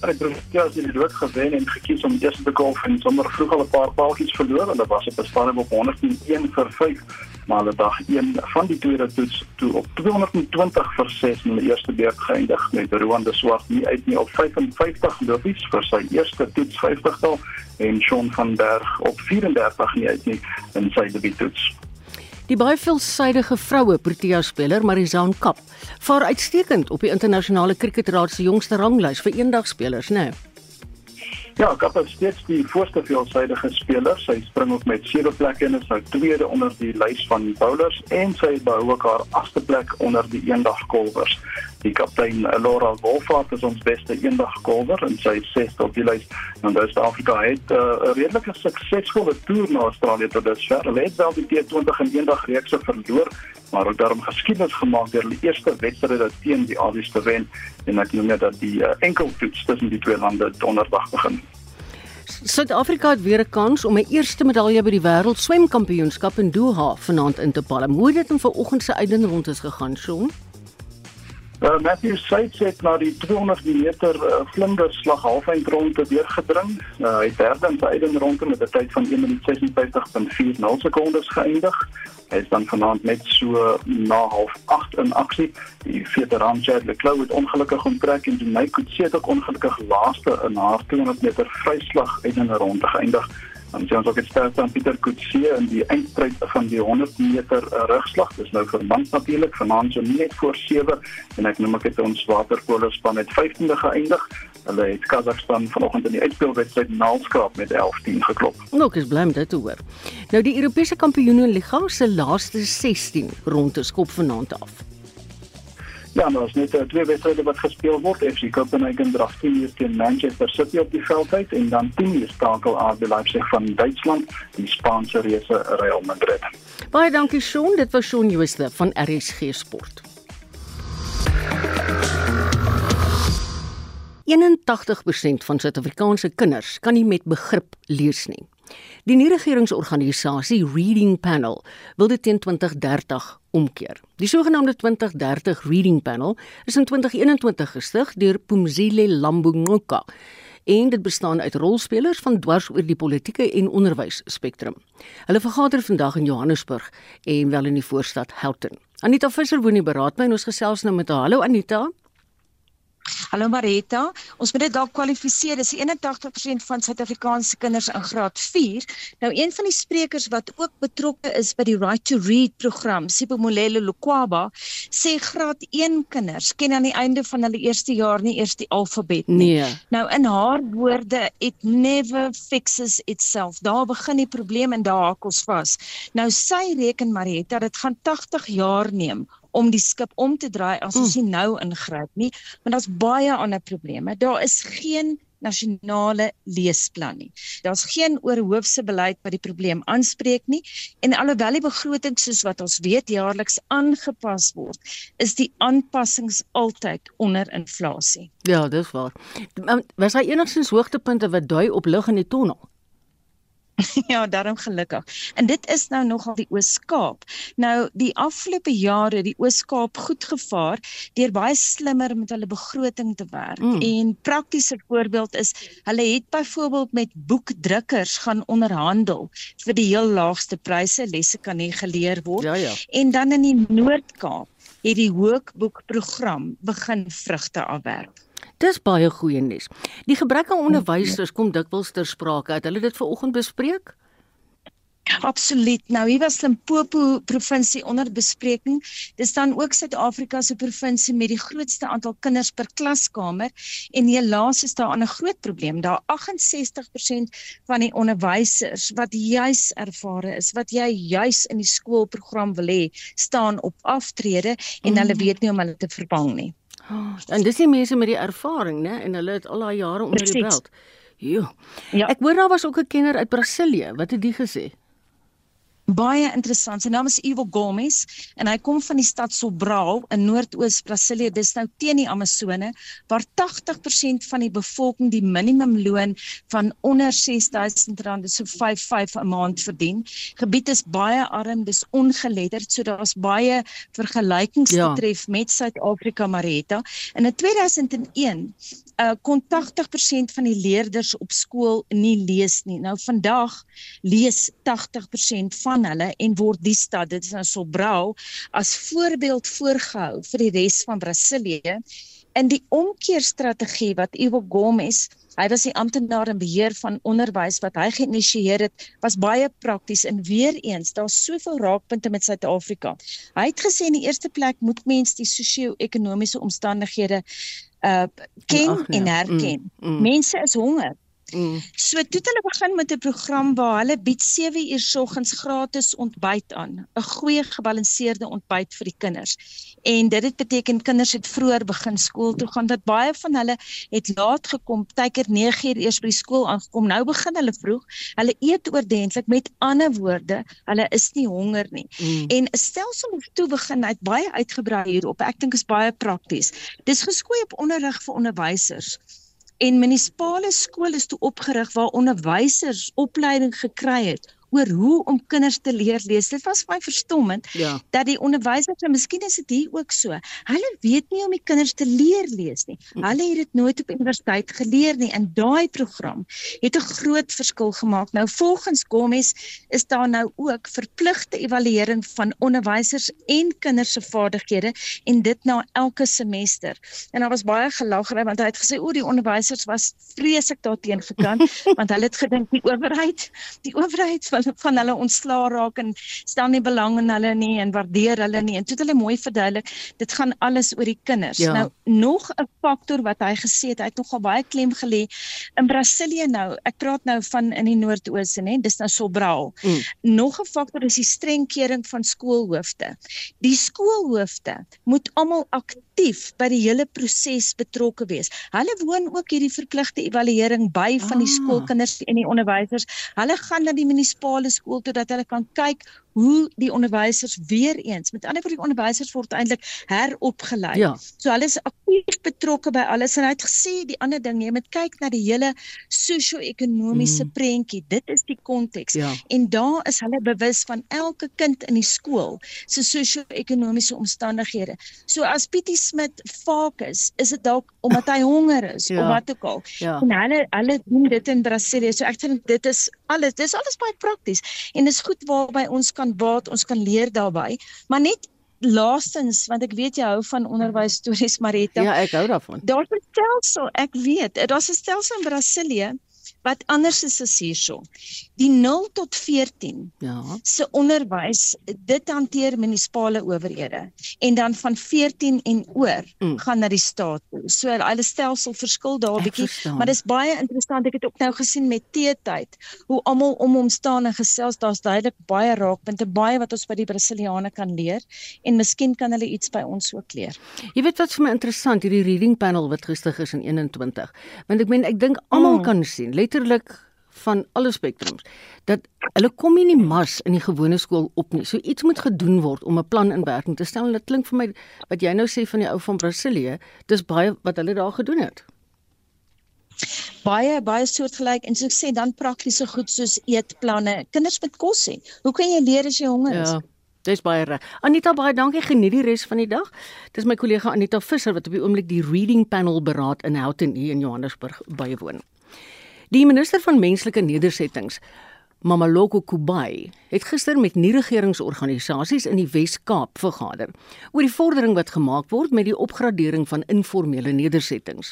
Hy het Proteas in die dood gewen en gekies om eers te golf en sommer vroeg al 'n paar paaltjies verloor. Hulle was op 'n stadium op 101 vir 5 maar hulle dag 1 van die tweede toets toe op 220 vir 6 in die eerste beurt geëindig met Roan de Swart nie uit nie op 55 lopies vir sy eerste toets 50tal en Shaun van Berg op 34 nie uit nie in sy debuuttoets. Die baie veelsidige vroue Protea speler Marizaan Kap vaar uitstekend op die internasionale kriketraad se jongste ranglys vir eendagspelers, né? Nee. Ja, Kap is steeds die voorste veelsidige speler. Sy spring op met 7 plekke en is nou tweede onder die lys van bowlers en sy behou ook haar agste plek onder die eendagkolwers. Die kaptein Laura Wolfhard is ons beste eendagkolwer en sy is sesde op die lys. En Suid-Afrika het uh, 'n redelike suksesvolle toer na Australië tot dusver. Hulle het wel die T20 en eendag reekse verloor, maar ook daarom geskiedenis gemaak deur die eerste wedstryd teen die Aussies te wen en ek noem net dat die uh, enkeltoets tussen die twee lande donderdag begin. Suid-Afrika het weer 'n kans om 'n eerste medalje by die wêreld swemkampioenskap in Doha vanaand in te palm. Hoe het dit in vanoggend se uitdenrondes gegaan, Shaun? Uh, Matthew Seitz het na die 200 meter uh, vlinderslag halfeindronde deurgedring. Uh, hy het derde in die uitdenronde met 'n tyd van 1 minuut 56.40 sekondes geëindig. Hy is dan vanaand net so na half 8 in aksie. Die veteran Chad Leclerc het ongelukkig onttrek en Jenny Kutse het ook ongelukkig laaste in haar 200 meter vryslag uit in 'n ronde geëindig. Dan sien ons ook dit staan aan Pieter Kutse in die eindstryd van die 100 meter rugslag. Dis nou vir mans natuurlik vanaand so net voor 7 en ek noem ek dit ons waterpolo span met 15de geëindig. Hulle het Kazakhstan vanoggend in die uitspelwedstryd naalskraap met 11-10 geklop. Nou, ek is bly om dit te hoor. Nou die Europese Kampioenenligga se laaste 16 rondes skop vanaand af. Ja, nou is net uh, twee wedstryde wat gespeel word. FC Copenhagen draf 10 uur teen Manchester City op die veld uit en dan 10 uur skakel RB Leipzig van Duitsland die Spaanse reuse Real Madrid. Baie dankie Shaun, dit was Shaun Jooste van RSG Sport. 81% van Suid-Afrikaanse kinders kan nie met begrip lees nie. Die nie-regeringsorganisasie Reading Panel wil dit teen 2030 omkeer. Die sogenaamde 2030 Reading Panel is in 2021 gestig deur Pumzile Lambungoka en dit bestaan uit rolspelers van dwars oor die politieke en onderwys spektrum. Hulle vergader vandag in Johannesburg en wel in die voorstad Houghton. Anita Visser woon in beraad my en ons gesels nou met haar. Hallo Anita. Hallo Marita, ons moet dit dalk kwalifiseer. Dis 81% van Suid-Afrikaanse kinders in graad 4. Nou een van die sprekers wat ook betrokke is by die Right to Read program, Sipomolelo Lukwaba, sê graad 1 kinders ken aan die einde van hulle eerste jaar nie eers die alfabet nie. Nee. Nou in haar woorde, it never fixes itself. Daar begin die probleem en daar hakels vas. Nou sy reken Marita, dit gaan 80 jaar neem om die skip om te draai as ons nie nou ingryp nie, want daar's baie ander probleme. Daar is geen nasionale leesplan nie. Daar's geen oorhoofse beleid wat die probleem aanspreek nie en alhoewel die begroting soos wat ons weet jaarliks aangepas word, is die aanpassings altyd onder inflasie. Ja, dis waar. Was hy enigstens hoogtepunte wat dui op lig in die tonnel? ja, daarom gelukkig. En dit is nou nogal die Oos-Kaap. Nou die afgelope jare die Oos-Kaap goed gevaar deur baie slimmer met hulle begroting te werk. Mm. En praktiese voorbeeld is hulle het byvoorbeeld met boekdrukkers gaan onderhandel vir die heel laagste pryse, lesse kan nie geleer word. Ja, ja. En dan in die Noord-Kaap het die Hookboekprogram begin vrugte afwerp. Dis baie goeie nuus. Die gebrek aan onderwysers kom dikwels ter sprake. Het hulle dit vanoggend bespreek? Absoluut. Nou hier was Limpopo provinsie onder bespreking. Dis dan ook Suid-Afrika se provinsie met die grootste aantal kinders per klaskamer en helaas is daar 'n groot probleem. Daar 68% van die onderwysers wat juis ervare is, wat jy juis in die skoolprogram wil hê, staan op aftrede en hulle mm. weet nie om hulle te vervang nie. Oh, en dis die mense met die ervaring, né? En hulle het al daai jare onder die belt. Jo. Ja. Ek hoor daar was ook 'n kenner uit Brasilië. Wat het die gesê? Baie interessant. Sy naam is Ivo Gomes en hy kom van die stad Sobral in Noordoos Brasilië. Dis nou teen die Amazone waar 80% van die bevolking die minimumloon van onder R6000 so 55 'n maand verdien. Gebied is baie arm, dis ongeletterd, so daar's baie vergelykings ja. betref met Suid-Afrika Marietta. En in 2001 uh kon 80% van die leerders op skool nie lees nie. Nou vandag lees 80% van hulle en word die stad, dit is nou Sobral, as voorbeeld voorgehou vir die res van Brasilië. In die omkeerstrategie wat Ivo Gomes, hy was die amptenaar in beheer van onderwys wat hy geïnisieer het, was baie prakties en weer eens, daar's soveel raakpunte met Suid-Afrika. Hy het gesê in die eerste plek moet mens die sosio-ekonomiese omstandighede uh ken Ach, ja. en herken. Mm, mm. Mense is honger. Mm. So toe het hulle begin met 'n program waar hulle bied 7 uur soggens gratis ontbyt aan, 'n goeie gebalanseerde ontbyt vir die kinders. En dit het beteken kinders het vroeër begin skool toe gaan. Dat baie van hulle het laat gekom, tyker 9 uur eers by die skool aangekom. Nou begin hulle vroeg. Hulle eet oordentlik. Met ander woorde, hulle is nie honger nie. Mm. En 'n stelsel het toe begin uit baie uitgebrei hierop. Ek dink is baie prakties. Dis geskoei op onderrig vir onderwysers en munisipale skole is toe opgerig waar onderwysers opleiding gekry het oor hoe om kinders te leer lees. Dit was baie verstommend ja. dat die onderwysers, en miskien is dit hier ook so, hulle weet nie om die kinders te leer lees nie. Hm. Hulle het dit nooit op universiteit geleer nie en daai program het 'n groot verskil gemaak. Nou volgens Gomez is daar nou ook verpligte evaluering van onderwysers en kinders se vaardighede en dit na elke semester. En daar was baie gelaggery want hy het gesê o, die onderwysers was vreeslik daarteenoor gekant want hulle het gedink die owerheid, die owerheid van hulle ontslaa raak en stel nie belang in hulle nie en waardeer hulle nie en toe het hulle mooi verduidelik dit gaan alles oor die kinders. Ja. Nou nog 'n faktor wat hy gesê het, hy het nogal baie klem gelê in Brasilië nou. Ek praat nou van in die Noord-Ooste, nê, dis nou Sobral. Mm. Nog 'n faktor is die streng kering van skoolhoofde. Die skoolhoofde moet almal aktief by die hele proses betrokke wees. Hulle woon ook hierdie verpligte evaluering by van die ah. skoolkinders en die onderwysers. Hulle gaan na die munisipale munisipale skool toe dat hulle kan kyk hoe die onderwysers weer eens met ander woorde die onderwysers word eintlik heropgelei. Ja. So hulle is aktief betrokke by alles en hy het gesê die ander ding jy moet kyk na die hele sosio-ekonomiese mm. prentjie. Dit is die konteks. Ja. En daar is hulle bewus van elke kind in die skool se sosio-ekonomiese omstandighede. So as Pietie Smit fokus, is dit dalk omdat hy honger is ja. of wat ook al. Ja. En hulle hulle doen dit in Brasilië. So ek dink dit is alles. Dis alles baie prakties en dis goed waarby ons kan baat, ons kan leer daarbey. Maar net laastens want ek weet jy hou van onderwys stories Marita. Ja, ek hou daarvan. Daar's 'n stelsel, ek weet. Daar's 'n stelsel in Brasilië wat anders is as hierso. Die 0 tot 14 ja. se onderwys dit hanteer munisipale owerhede en dan van 14 en oor mm. gaan na die staat toe. So hulle stelsel verskil daar 'n bietjie, maar dis baie interessant. Ek het ook nou gesien met teetyd hoe almal om hom staan en gesels. Daar's duidelik baie raakpunte, baie wat ons by die Brasiliane kan leer en miskien kan hulle iets by ons ook leer. Jy weet wat vir my interessant hierdie reading panel wat gister is in 21. Want ek meen ek dink almal mm. kan sien letterlik van alle spektrums dat hulle kom nie in mars in die gewone skool op nie. So iets moet gedoen word om 'n plan in werking te stel. Dit klink vir my wat jy nou sê van die ou van Brasilië, dis baie wat hulle daar gedoen het. Baie baie soortgelyk en soos ek sê dan praktiese goed soos eetplanne. Kinders moet kos hê. Hoe kan jy leer as jy honger is? Ja. Dis baie reg. Anita baie dankie. Geniet die res van die dag. Dis my kollega Anita Visser wat op die oomblik die reading panel beraad in Houghton hier in Johannesburg bywoon. Die minister van menslike nedersettings, Mamaloko Kubai, het gister met nie-regeringsorganisasies in die Wes-Kaap vergader oor die vordering wat gemaak word met die opgradering van informele nedersettings.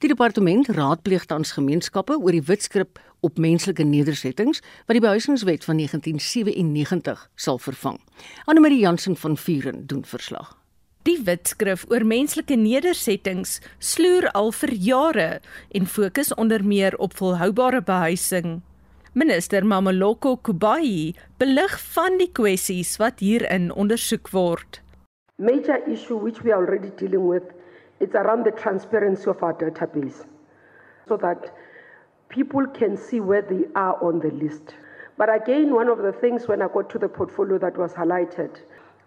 Die departement raadpleeg tans gemeenskappe oor die wetskrip op menslike nedersettings wat die behuisingswet van 1997 sal vervang. Anne Marie Jansen van Vuren doen verslag. Die wetskrif oor menslike nedersettings sloer al vir jare en fokus onder meer op volhoubare behuising. Minister Mameloko Kubai belig van die kwessies wat hierin ondersoek word. Major issue which we are already dealing with it's around the transparency of our database so that people can see where they are on the list. But again, one of the things when I got to the portfolio that was highlighted,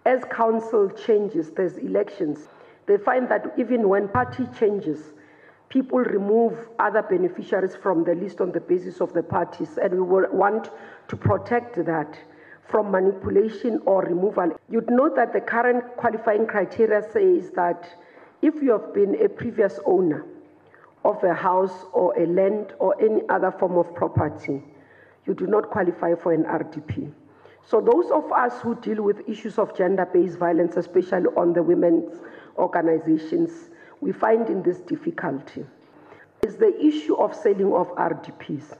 as council changes, there's elections, they find that even when party changes, people remove other beneficiaries from the list on the basis of the parties, and we want to protect that from manipulation or removal. You'd note that the current qualifying criteria says that if you have been a previous owner of a house or a land or any other form of property, you do not qualify for an RDP. So, those of us who deal with issues of gender based violence, especially on the women's organizations, we find in this difficulty is the issue of selling of RDPs.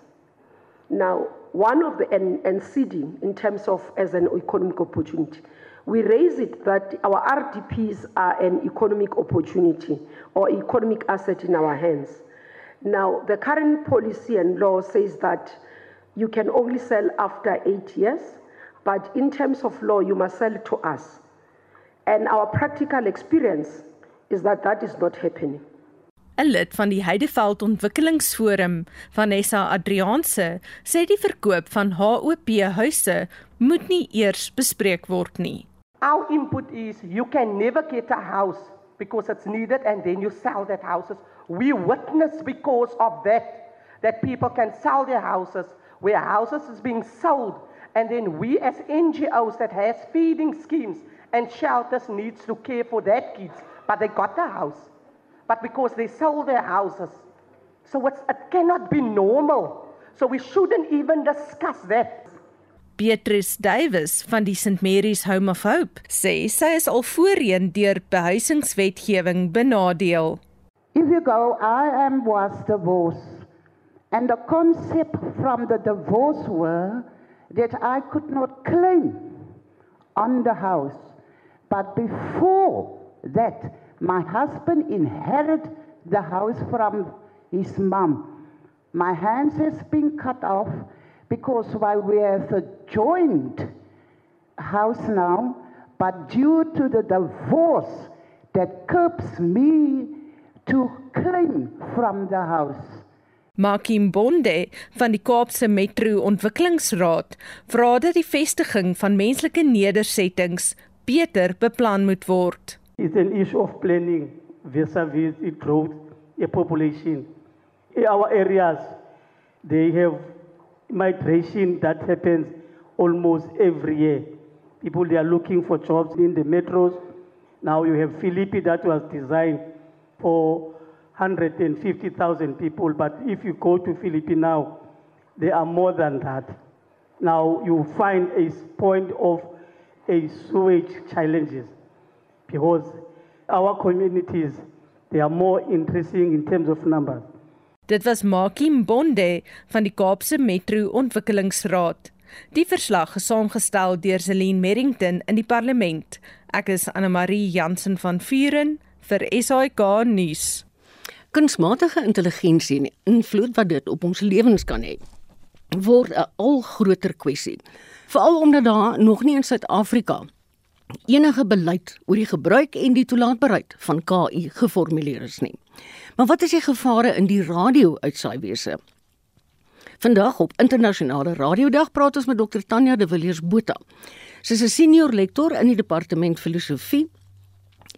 Now, one of the and, in terms of as an economic opportunity, we raise it that our RDPs are an economic opportunity or economic asset in our hands. Now, the current policy and law says that you can only sell after eight years, but in terms of law, you must sell to us. And our practical experience is that that is not happening. 'n Lid van die Heideveld Ontwikkelingsforum, Vanessa Adrianse, sê die verkoop van HOP huise moet nie eers bespreek word nie. Our input is you can never get a house because it's needed and then you sell that houses. We witness because of that that people can sell their houses where houses is being sold and then we as NGOs that has feeding schemes and shelters needs to care for that kids but they got the house but because they sold their houses. So it cannot be normal. So we shouldn't even discuss that. Beatrice Davis van die St Mary's Home of Hope sê sy is al voorheen deur behuisingswetgewing benadeel. If you go, I am was divorced. And the concept from the divorce were that I could not claim on the house. But before that, My husband inherited the house from his mom. My hands has been cut off because while we have a joint house now, but due to the divorce that curbs me to claim from the house. Makim Bonde van die Kaapse Metro Ontwikkelingsraad vra dat die vestiging van menslike nedersettings beter beplan moet word. It's an issue of planning vis-a-vis -vis growth, a population. In our areas, they have migration that happens almost every year. People they are looking for jobs in the metros. Now you have Philippi that was designed for 150,000 people, but if you go to Philippi now, there are more than that. Now you find a point of a sewage challenges because our communities they are more interesting in terms of numbers. Dit was Makie Mbonde van die Kaapse Metro Ontwikkelingsraad. Die verslag is saamgestel deur Celine Merrington in die parlement. Ek is Anne Marie Jansen van Vuren vir SAK nuus. Kunsmatige intelligensie en invloed wat dit op ons lewens kan hê, word 'n al groter kwessie. Veral omdat daar nog nie in Suid-Afrika enige beleid oor die gebruik en die toelaatbaarheid van KI geformuleer is nie. Maar wat is die gevare in die radio-uitsaaiwese? Vandag op internasionale radiodag praat ons met Dr Tanya de Villiers Botha. Sy is 'n senior lektor in die departement filosofie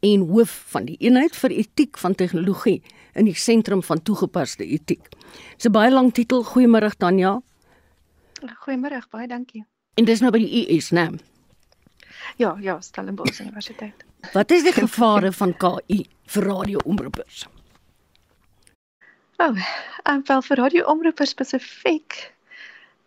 en hoof van die eenheid vir etiek van tegnologie in die sentrum van toegepaste etiek. Dis 'n baie lang titel. Goeiemôre Tanya. Goeiemôre, baie dankie. En dis nou by die US, né? Nee? Ja, ja, Stellenbosch Universiteit. Wat is die gevare van KI vir radioomroepers? Oh, en wel vir radioomroepers spesifiek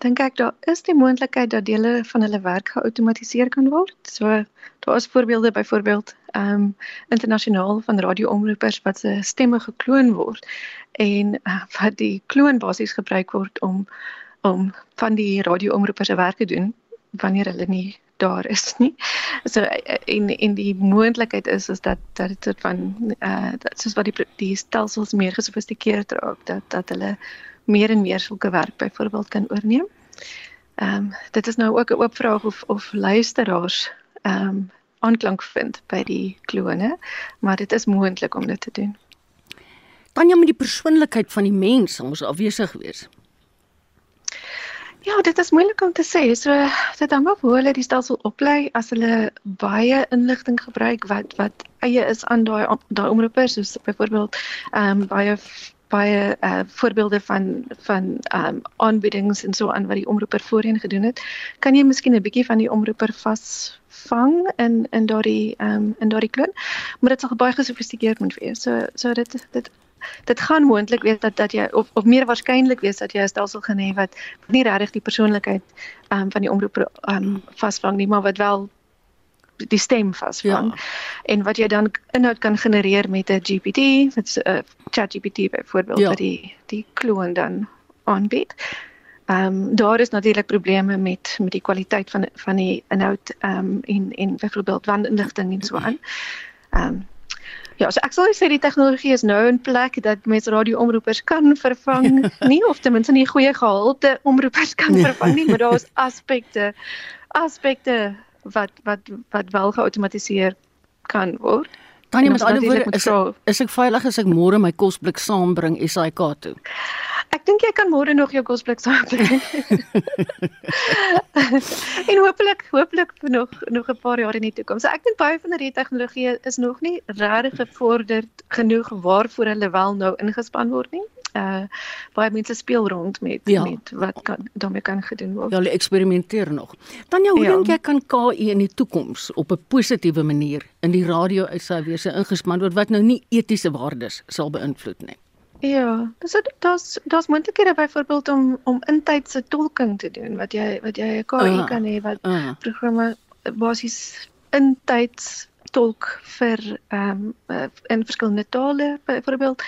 dink ek daar is die moontlikheid dat dele van hulle werk geautomatiseer kan word. So daar is voorbeelde byvoorbeeld ehm um, internasionaal van radioomroepers wat se stemme gekloon word en uh, wat die kloon basies gebruik word om om van die radioomroepers se werk te doen wanneer hulle nie daar is nie. So en en die moontlikheid is is dat dat dit van eh uh, soos wat die die stelsels meer gesofistikeerd raak dat dat hulle meer en meer sulke werk byvoorbeeld kan oorneem. Ehm um, dit is nou ook 'n oop vraag of of luisteraars ehm um, aanklank vind by die klone, maar dit is moontlik om dit te doen. Dan jy met die persoonlikheid van die mens ons afwesig wees. Ja, Ja, dit is moeilik om te sê. So dit hang af hoe hulle die stelsel oplei as hulle baie inligting gebruik wat wat eie is aan daai daai omroepers soos byvoorbeeld ehm um, baie baie uh, voorbeelde van van ehm um, aanbiedings en so aan wat die omroeper voorheen gedoen het. Kan jy miskien 'n bietjie van die omroeper vasvang in in daardie ehm um, in daardie klon, maar dit sal baie gesofistikeerd moet wees. So so dit dit dit gaan moontlik wees dat dat jy of of meer waarskynlik wees dat jy 'n stelsel gaan hê wat nie regtig die persoonlikheid ehm um, van die omroep ehm um, vasvang nie, maar wat wel die stem vasvang. Ja. En wat jy dan inhoud kan genereer met 'n GPT, met 'n uh, ChatGPT byvoorbeeld ja. wat die die kloon dan aanbied. Ehm um, daar is natuurlik probleme met met die kwaliteit van van die inhoud ehm um, en en byvoorbeeld wandinligting en so aan. Ehm um, Ja, so ek sal sê die tegnologie is nou in plek dat mense radioomroepers kan vervang, nie of ten minste nie goeie gehalte omroepers kan vervang nie, maar daar's aspekte aspekte wat wat wat wel geautomatiseer kan word. Tanya, met ander woorde, is, is ek veilig as ek môre my kosblik saambring SAK toe? Ek dink jy kan môre nog jou kosblik saambring. en hopelik hopelik nog nog 'n paar jaar in die toekoms. So ek dink baie van hierdie tegnologie is nog nie regtig gevorderd genoeg waarvoor hulle wel nou ingespan word nie uh baie mense speel rond met ja. met wat kan daarmee kan gedoen word. Ja, hulle eksperimenteer nog. Tanya, hoe ja. dink jy kan KI in die toekoms op 'n positiewe manier in die radio uitsaaiwese ingespan word wat nou nie etiese waardes sal beïnvloed nie? Ja, dis daar's daar's moontlikhede byvoorbeeld om om intydse tolking te doen wat jy wat jy 'n KI uh, kan hê wat uh. programme basies intyds tolk vir ehm um, in verskillende tale byvoorbeeld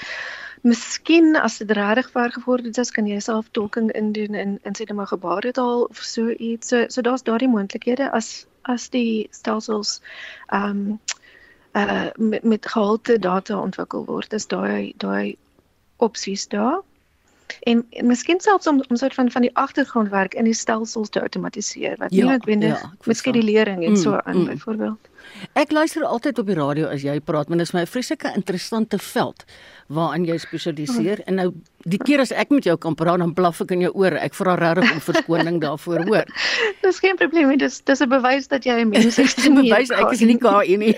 Miskien as dit regtig ver gevorderd is, kan jy self tolking indoen in in sê net maar gebaretaal of so iets. So so daar's daardie moontlikhede as as die stelsels ehm um, uh met met gehalte data ontwikkel word. Is daai daai opsies daar. En, en miskien selfs om om soort van van die agtergrondwerk in die stelsels te outomatiseer wat ja, nie noodwendig ja, met skedulering en mm, so aan mm. byvoorbeeld. Ek luister altyd op die radio as jy praat, want dit is my vreeslike interessante veld waaraan jy spesialiseer en nou die keer as ek met jou kan praat dan blaf ek in jou oor. Ek vra regtig om verskoning daarvoor, hoor. Dis geen probleem nie. Dis dis 'n bewys dat jy 'n mens is. Dis 'n bewys ek is nie KI nie.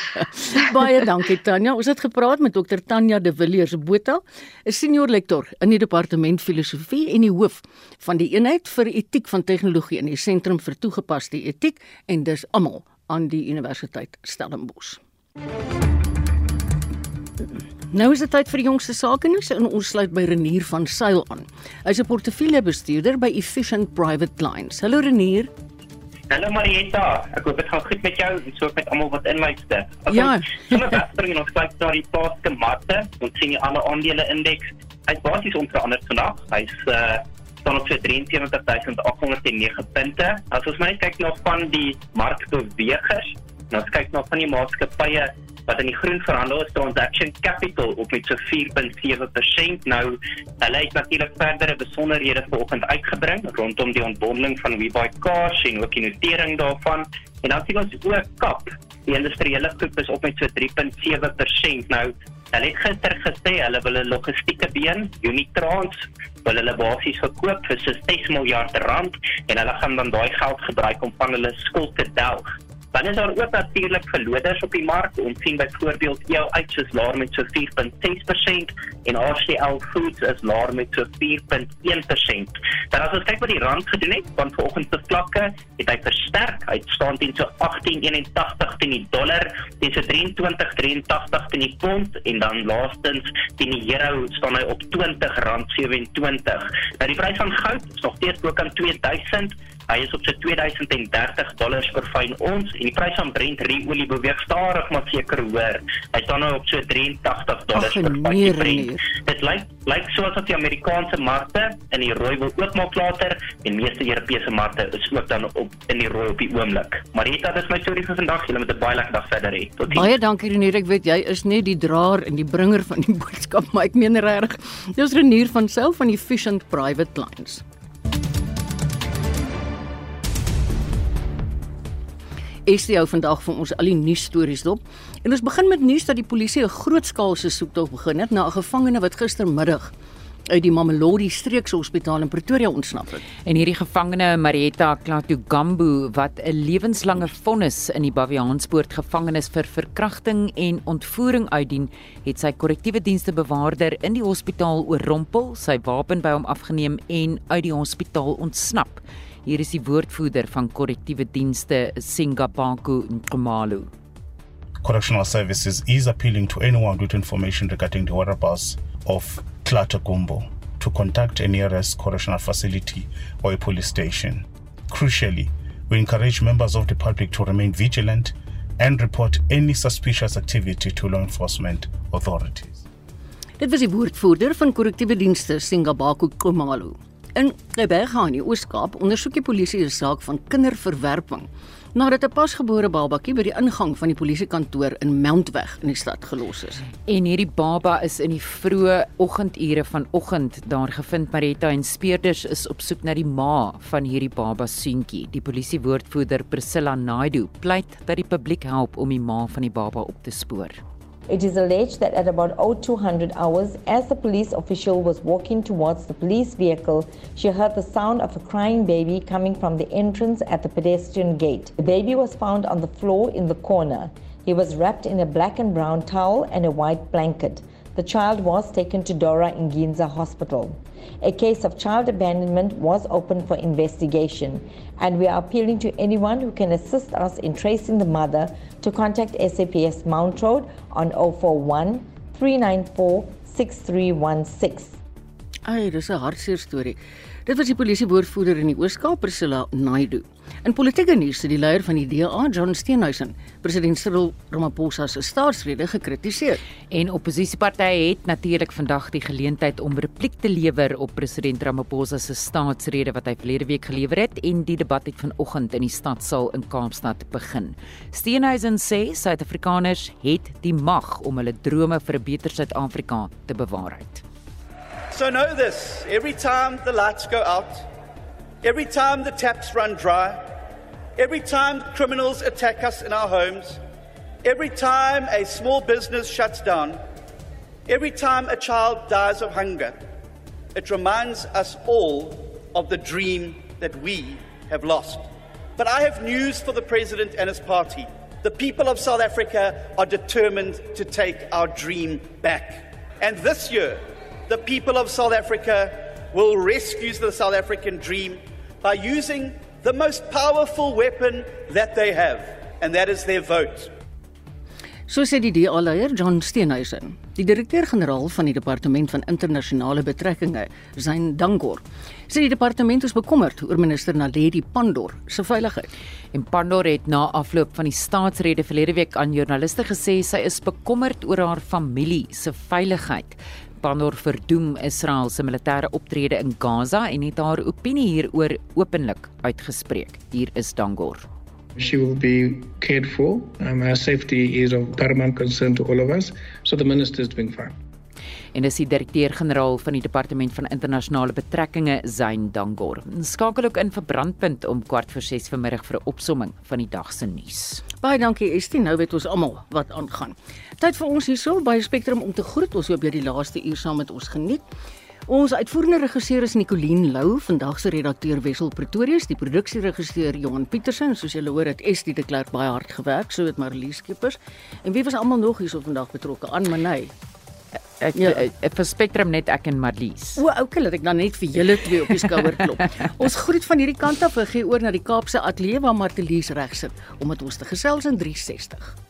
Baie dankie Tanya. Ons het gepraat met Dr Tanya De Villiers Botha, 'n senior lektor in die departement filosofie en die hoof van die eenheid vir etiek van tegnologie in die sentrum vir toegepaste etiek en dis almal aan die Universiteit Stellenbosch. Nou is dit tyd vir die jongste sake nuus en ons sluit by Renier van Sail aan. Hy's 'n portefeuljebestuurder by Efficient Private Clients. Hallo Renier. Hallo Marieta, ek hoop dit gaan goed met jou en so met almal wat inluister. Ja. Sommige wegspring ons kyk na die plaaslike markte, ons sien die ander aandele indeks. Hy's basies onveranderd vandag. Hy's uh staan op so 73809 punte. As ons net kyk na van die markbewegers, nou as kyk na van die maatskappye wat in die groen verhandel is, transaction capital op met so 4.7%. Nou, hulle het natuurlik verdere besonderhede vanoggend uitgebring rondom die ontbondeling van WeBuyCars en ook die notering daarvan. En dan sien ons ook Kap, die industriële groep is op met so 3.7%. Nou, hulle het gister gesê hulle wil 'n logistieke been, Unitrans, wil hulle basies gekoop vir so 6 miljard rand en hulle gaan dan daai geld gebruik om van hulle skuld te delg. Dan is daar ook natuurlik verloders op die mark. Ons sien byvoorbeeld EO uit soos laer met so 4.6% en RCL Foods is laer met so 4.1%. Dan as ons kyk wat die rand gedoen het, van vanoggend se vlakke, het hy versterk. Hy staan teen so 18.81 teen die dollar, teen so 23.83 teen die pond en dan laastens teen die euro staan hy op R20.27. Nou die prys van goud is nog steeds bo kan 2000 Hy is op sy 2030 dollars per fyn ons en die prys van Brent olie beweeg stadig maar seker hoër. Hy staan nou op so 83 dollars per fyn Brent. Dit lyk lyk soos dat die Amerikaanse markte in die rooi wil oopmaak later en meeste Europese markte is ook dan op in die rooi op die oomblik. Marita, dis my storie vir vandag. Julle moet 'n baie lekker dag verder hê. Tot sien. Baie dankie Renier. Ek weet jy is net die draer en die bringer van die boodskap, maar ek meen regtig. Dis Renier van self van Efficient Private Lines. Estie hou vandag vir ons al die nuusstories dop. En ons begin met nuus dat die polisie 'n grootskaalse soektog begin het na 'n gevangene wat gistermiddag uit die Mamelodi Streekse Hospitaal in Pretoria ontsnap het. En hierdie gevangene Marietta Klatugambu wat 'n lewenslange vonnis in die Baviaanspoort gevangenis vir verkrachting en ontvoering uitdien, het sy korrektiewe dienste bewaarder in die hospitaal oorrompel, sy wapen by hom afgeneem en uit die hospitaal ontsnap. Hier is die woordvoerder van korrektiewe dienste Singapaku Nkomalu. Correctional Services is appealing to anyone with information regarding the whereabouts of Klata Gumbo to contact a nearest correctional facility or a police station. Crucially, we encourage members of the public to remain vigilant and report any suspicious activity to law enforcement authorities. Dit was die woordvoerder van korrektiewe dienste Singabaku Komalo. In Kebega in die Oos-Kaap ondersoek die polisie 'n saak van kinderverwerping nadat 'n pasgebore babatjie by die ingang van die polisiekantoor in Mountweg in die stad gelos is. En hierdie baba is in die vroeë oggendure vanoggend daar gevind. Marita en speurders is op soek na die ma van hierdie baba seentjie. Die polisiewoordvoerder Priscilla Naidu pleit dat die publiek help om die ma van die baba op te spoor. It is alleged that at about 0200 hours, as the police official was walking towards the police vehicle, she heard the sound of a crying baby coming from the entrance at the pedestrian gate. The baby was found on the floor in the corner. He was wrapped in a black and brown towel and a white blanket. The child was taken to Dora Inginza Hospital. A case of child abandonment was opened for investigation, and we are appealing to anyone who can assist us in tracing the mother to contact SAPS Mount Road on 041 394 6316. Ai, dis 'n hartseer storie. Dit was die polisiewoordvoerder in die Oos-Kaap, Priscilla Naidu. In politieke nuus het die leier van die DA, John Steenhuisen, president Cyril Ramaphosa se staatsrede gekritiseer. En oppositiepartye het natuurlik vandag die geleentheid om repliek te lewer op president Ramaphosa se staatsrede wat hy verlede week gelewer het en die debat het vanoggend in die stadsaal in Kaapstad begin. Steenhuisen sê Suid-Afrikaners het die mag om hulle drome vir 'n beter Suid-Afrika te bewaarheid. So know this every time the lights go out, every time the taps run dry, every time criminals attack us in our homes, every time a small business shuts down, every time a child dies of hunger, it reminds us all of the dream that we have lost. But I have news for the President and his party. The people of South Africa are determined to take our dream back. And this year, the people of South Africa will rescue the South African dream by using the most powerful weapon that they have, and that is their vote. So sê die DA-leier John Steenhuisen. Die direkteur-generaal van die Departement van Internasionale Betrekkinge, Zain Dangor, sê die departement is bekommerd oor minister Naledi Pandor se veiligheid. En Pandor het na afloop van die staatsrede verlede week aan joernaliste gesê sy is bekommerd oor haar familie se veiligheid. Pandor verdoem Israel se militêre optrede in Gaza en het haar opinie hieroor openlik uitgespreek. Hier is Dangor. She will be cared for. Um, her safety is of paramount concern to all of us. So the minister is doing fine. En dis die direkteur-generaal van die Departement van Internasionale Betrekkinge, Zain Dangor. Skakel ook in vir brandpunt om kwart voor 6 vanmiddag vir 'n opsomming van die dag se nuus. Baie dankie Estie, nou weet ons almal wat aangaan. Tyd vir ons hierso by Spectrum om te groet. Ons hoop jy die laaste uur saam met ons geniet. Ons uitvoerende regisseur is Nicoline Lou, vandag se redakteur Wessel Pretorius, die produksieregisseur Johan Pietersen, soos julle hoor het Estie de Klerk baie hard gewerk, so het Marlies Skeepers. En wie was almal nog hierso vandag betrokke? Aan Manay. Ek ja. vir Spectrum net ek en Marlies. O, okay, laat ek dan net vir julle twee op die skouer klop. ons groet van hierdie kant af en gee oor na die Kaapse ateljee waar Marlies reg sit om met ons te gesels in 360.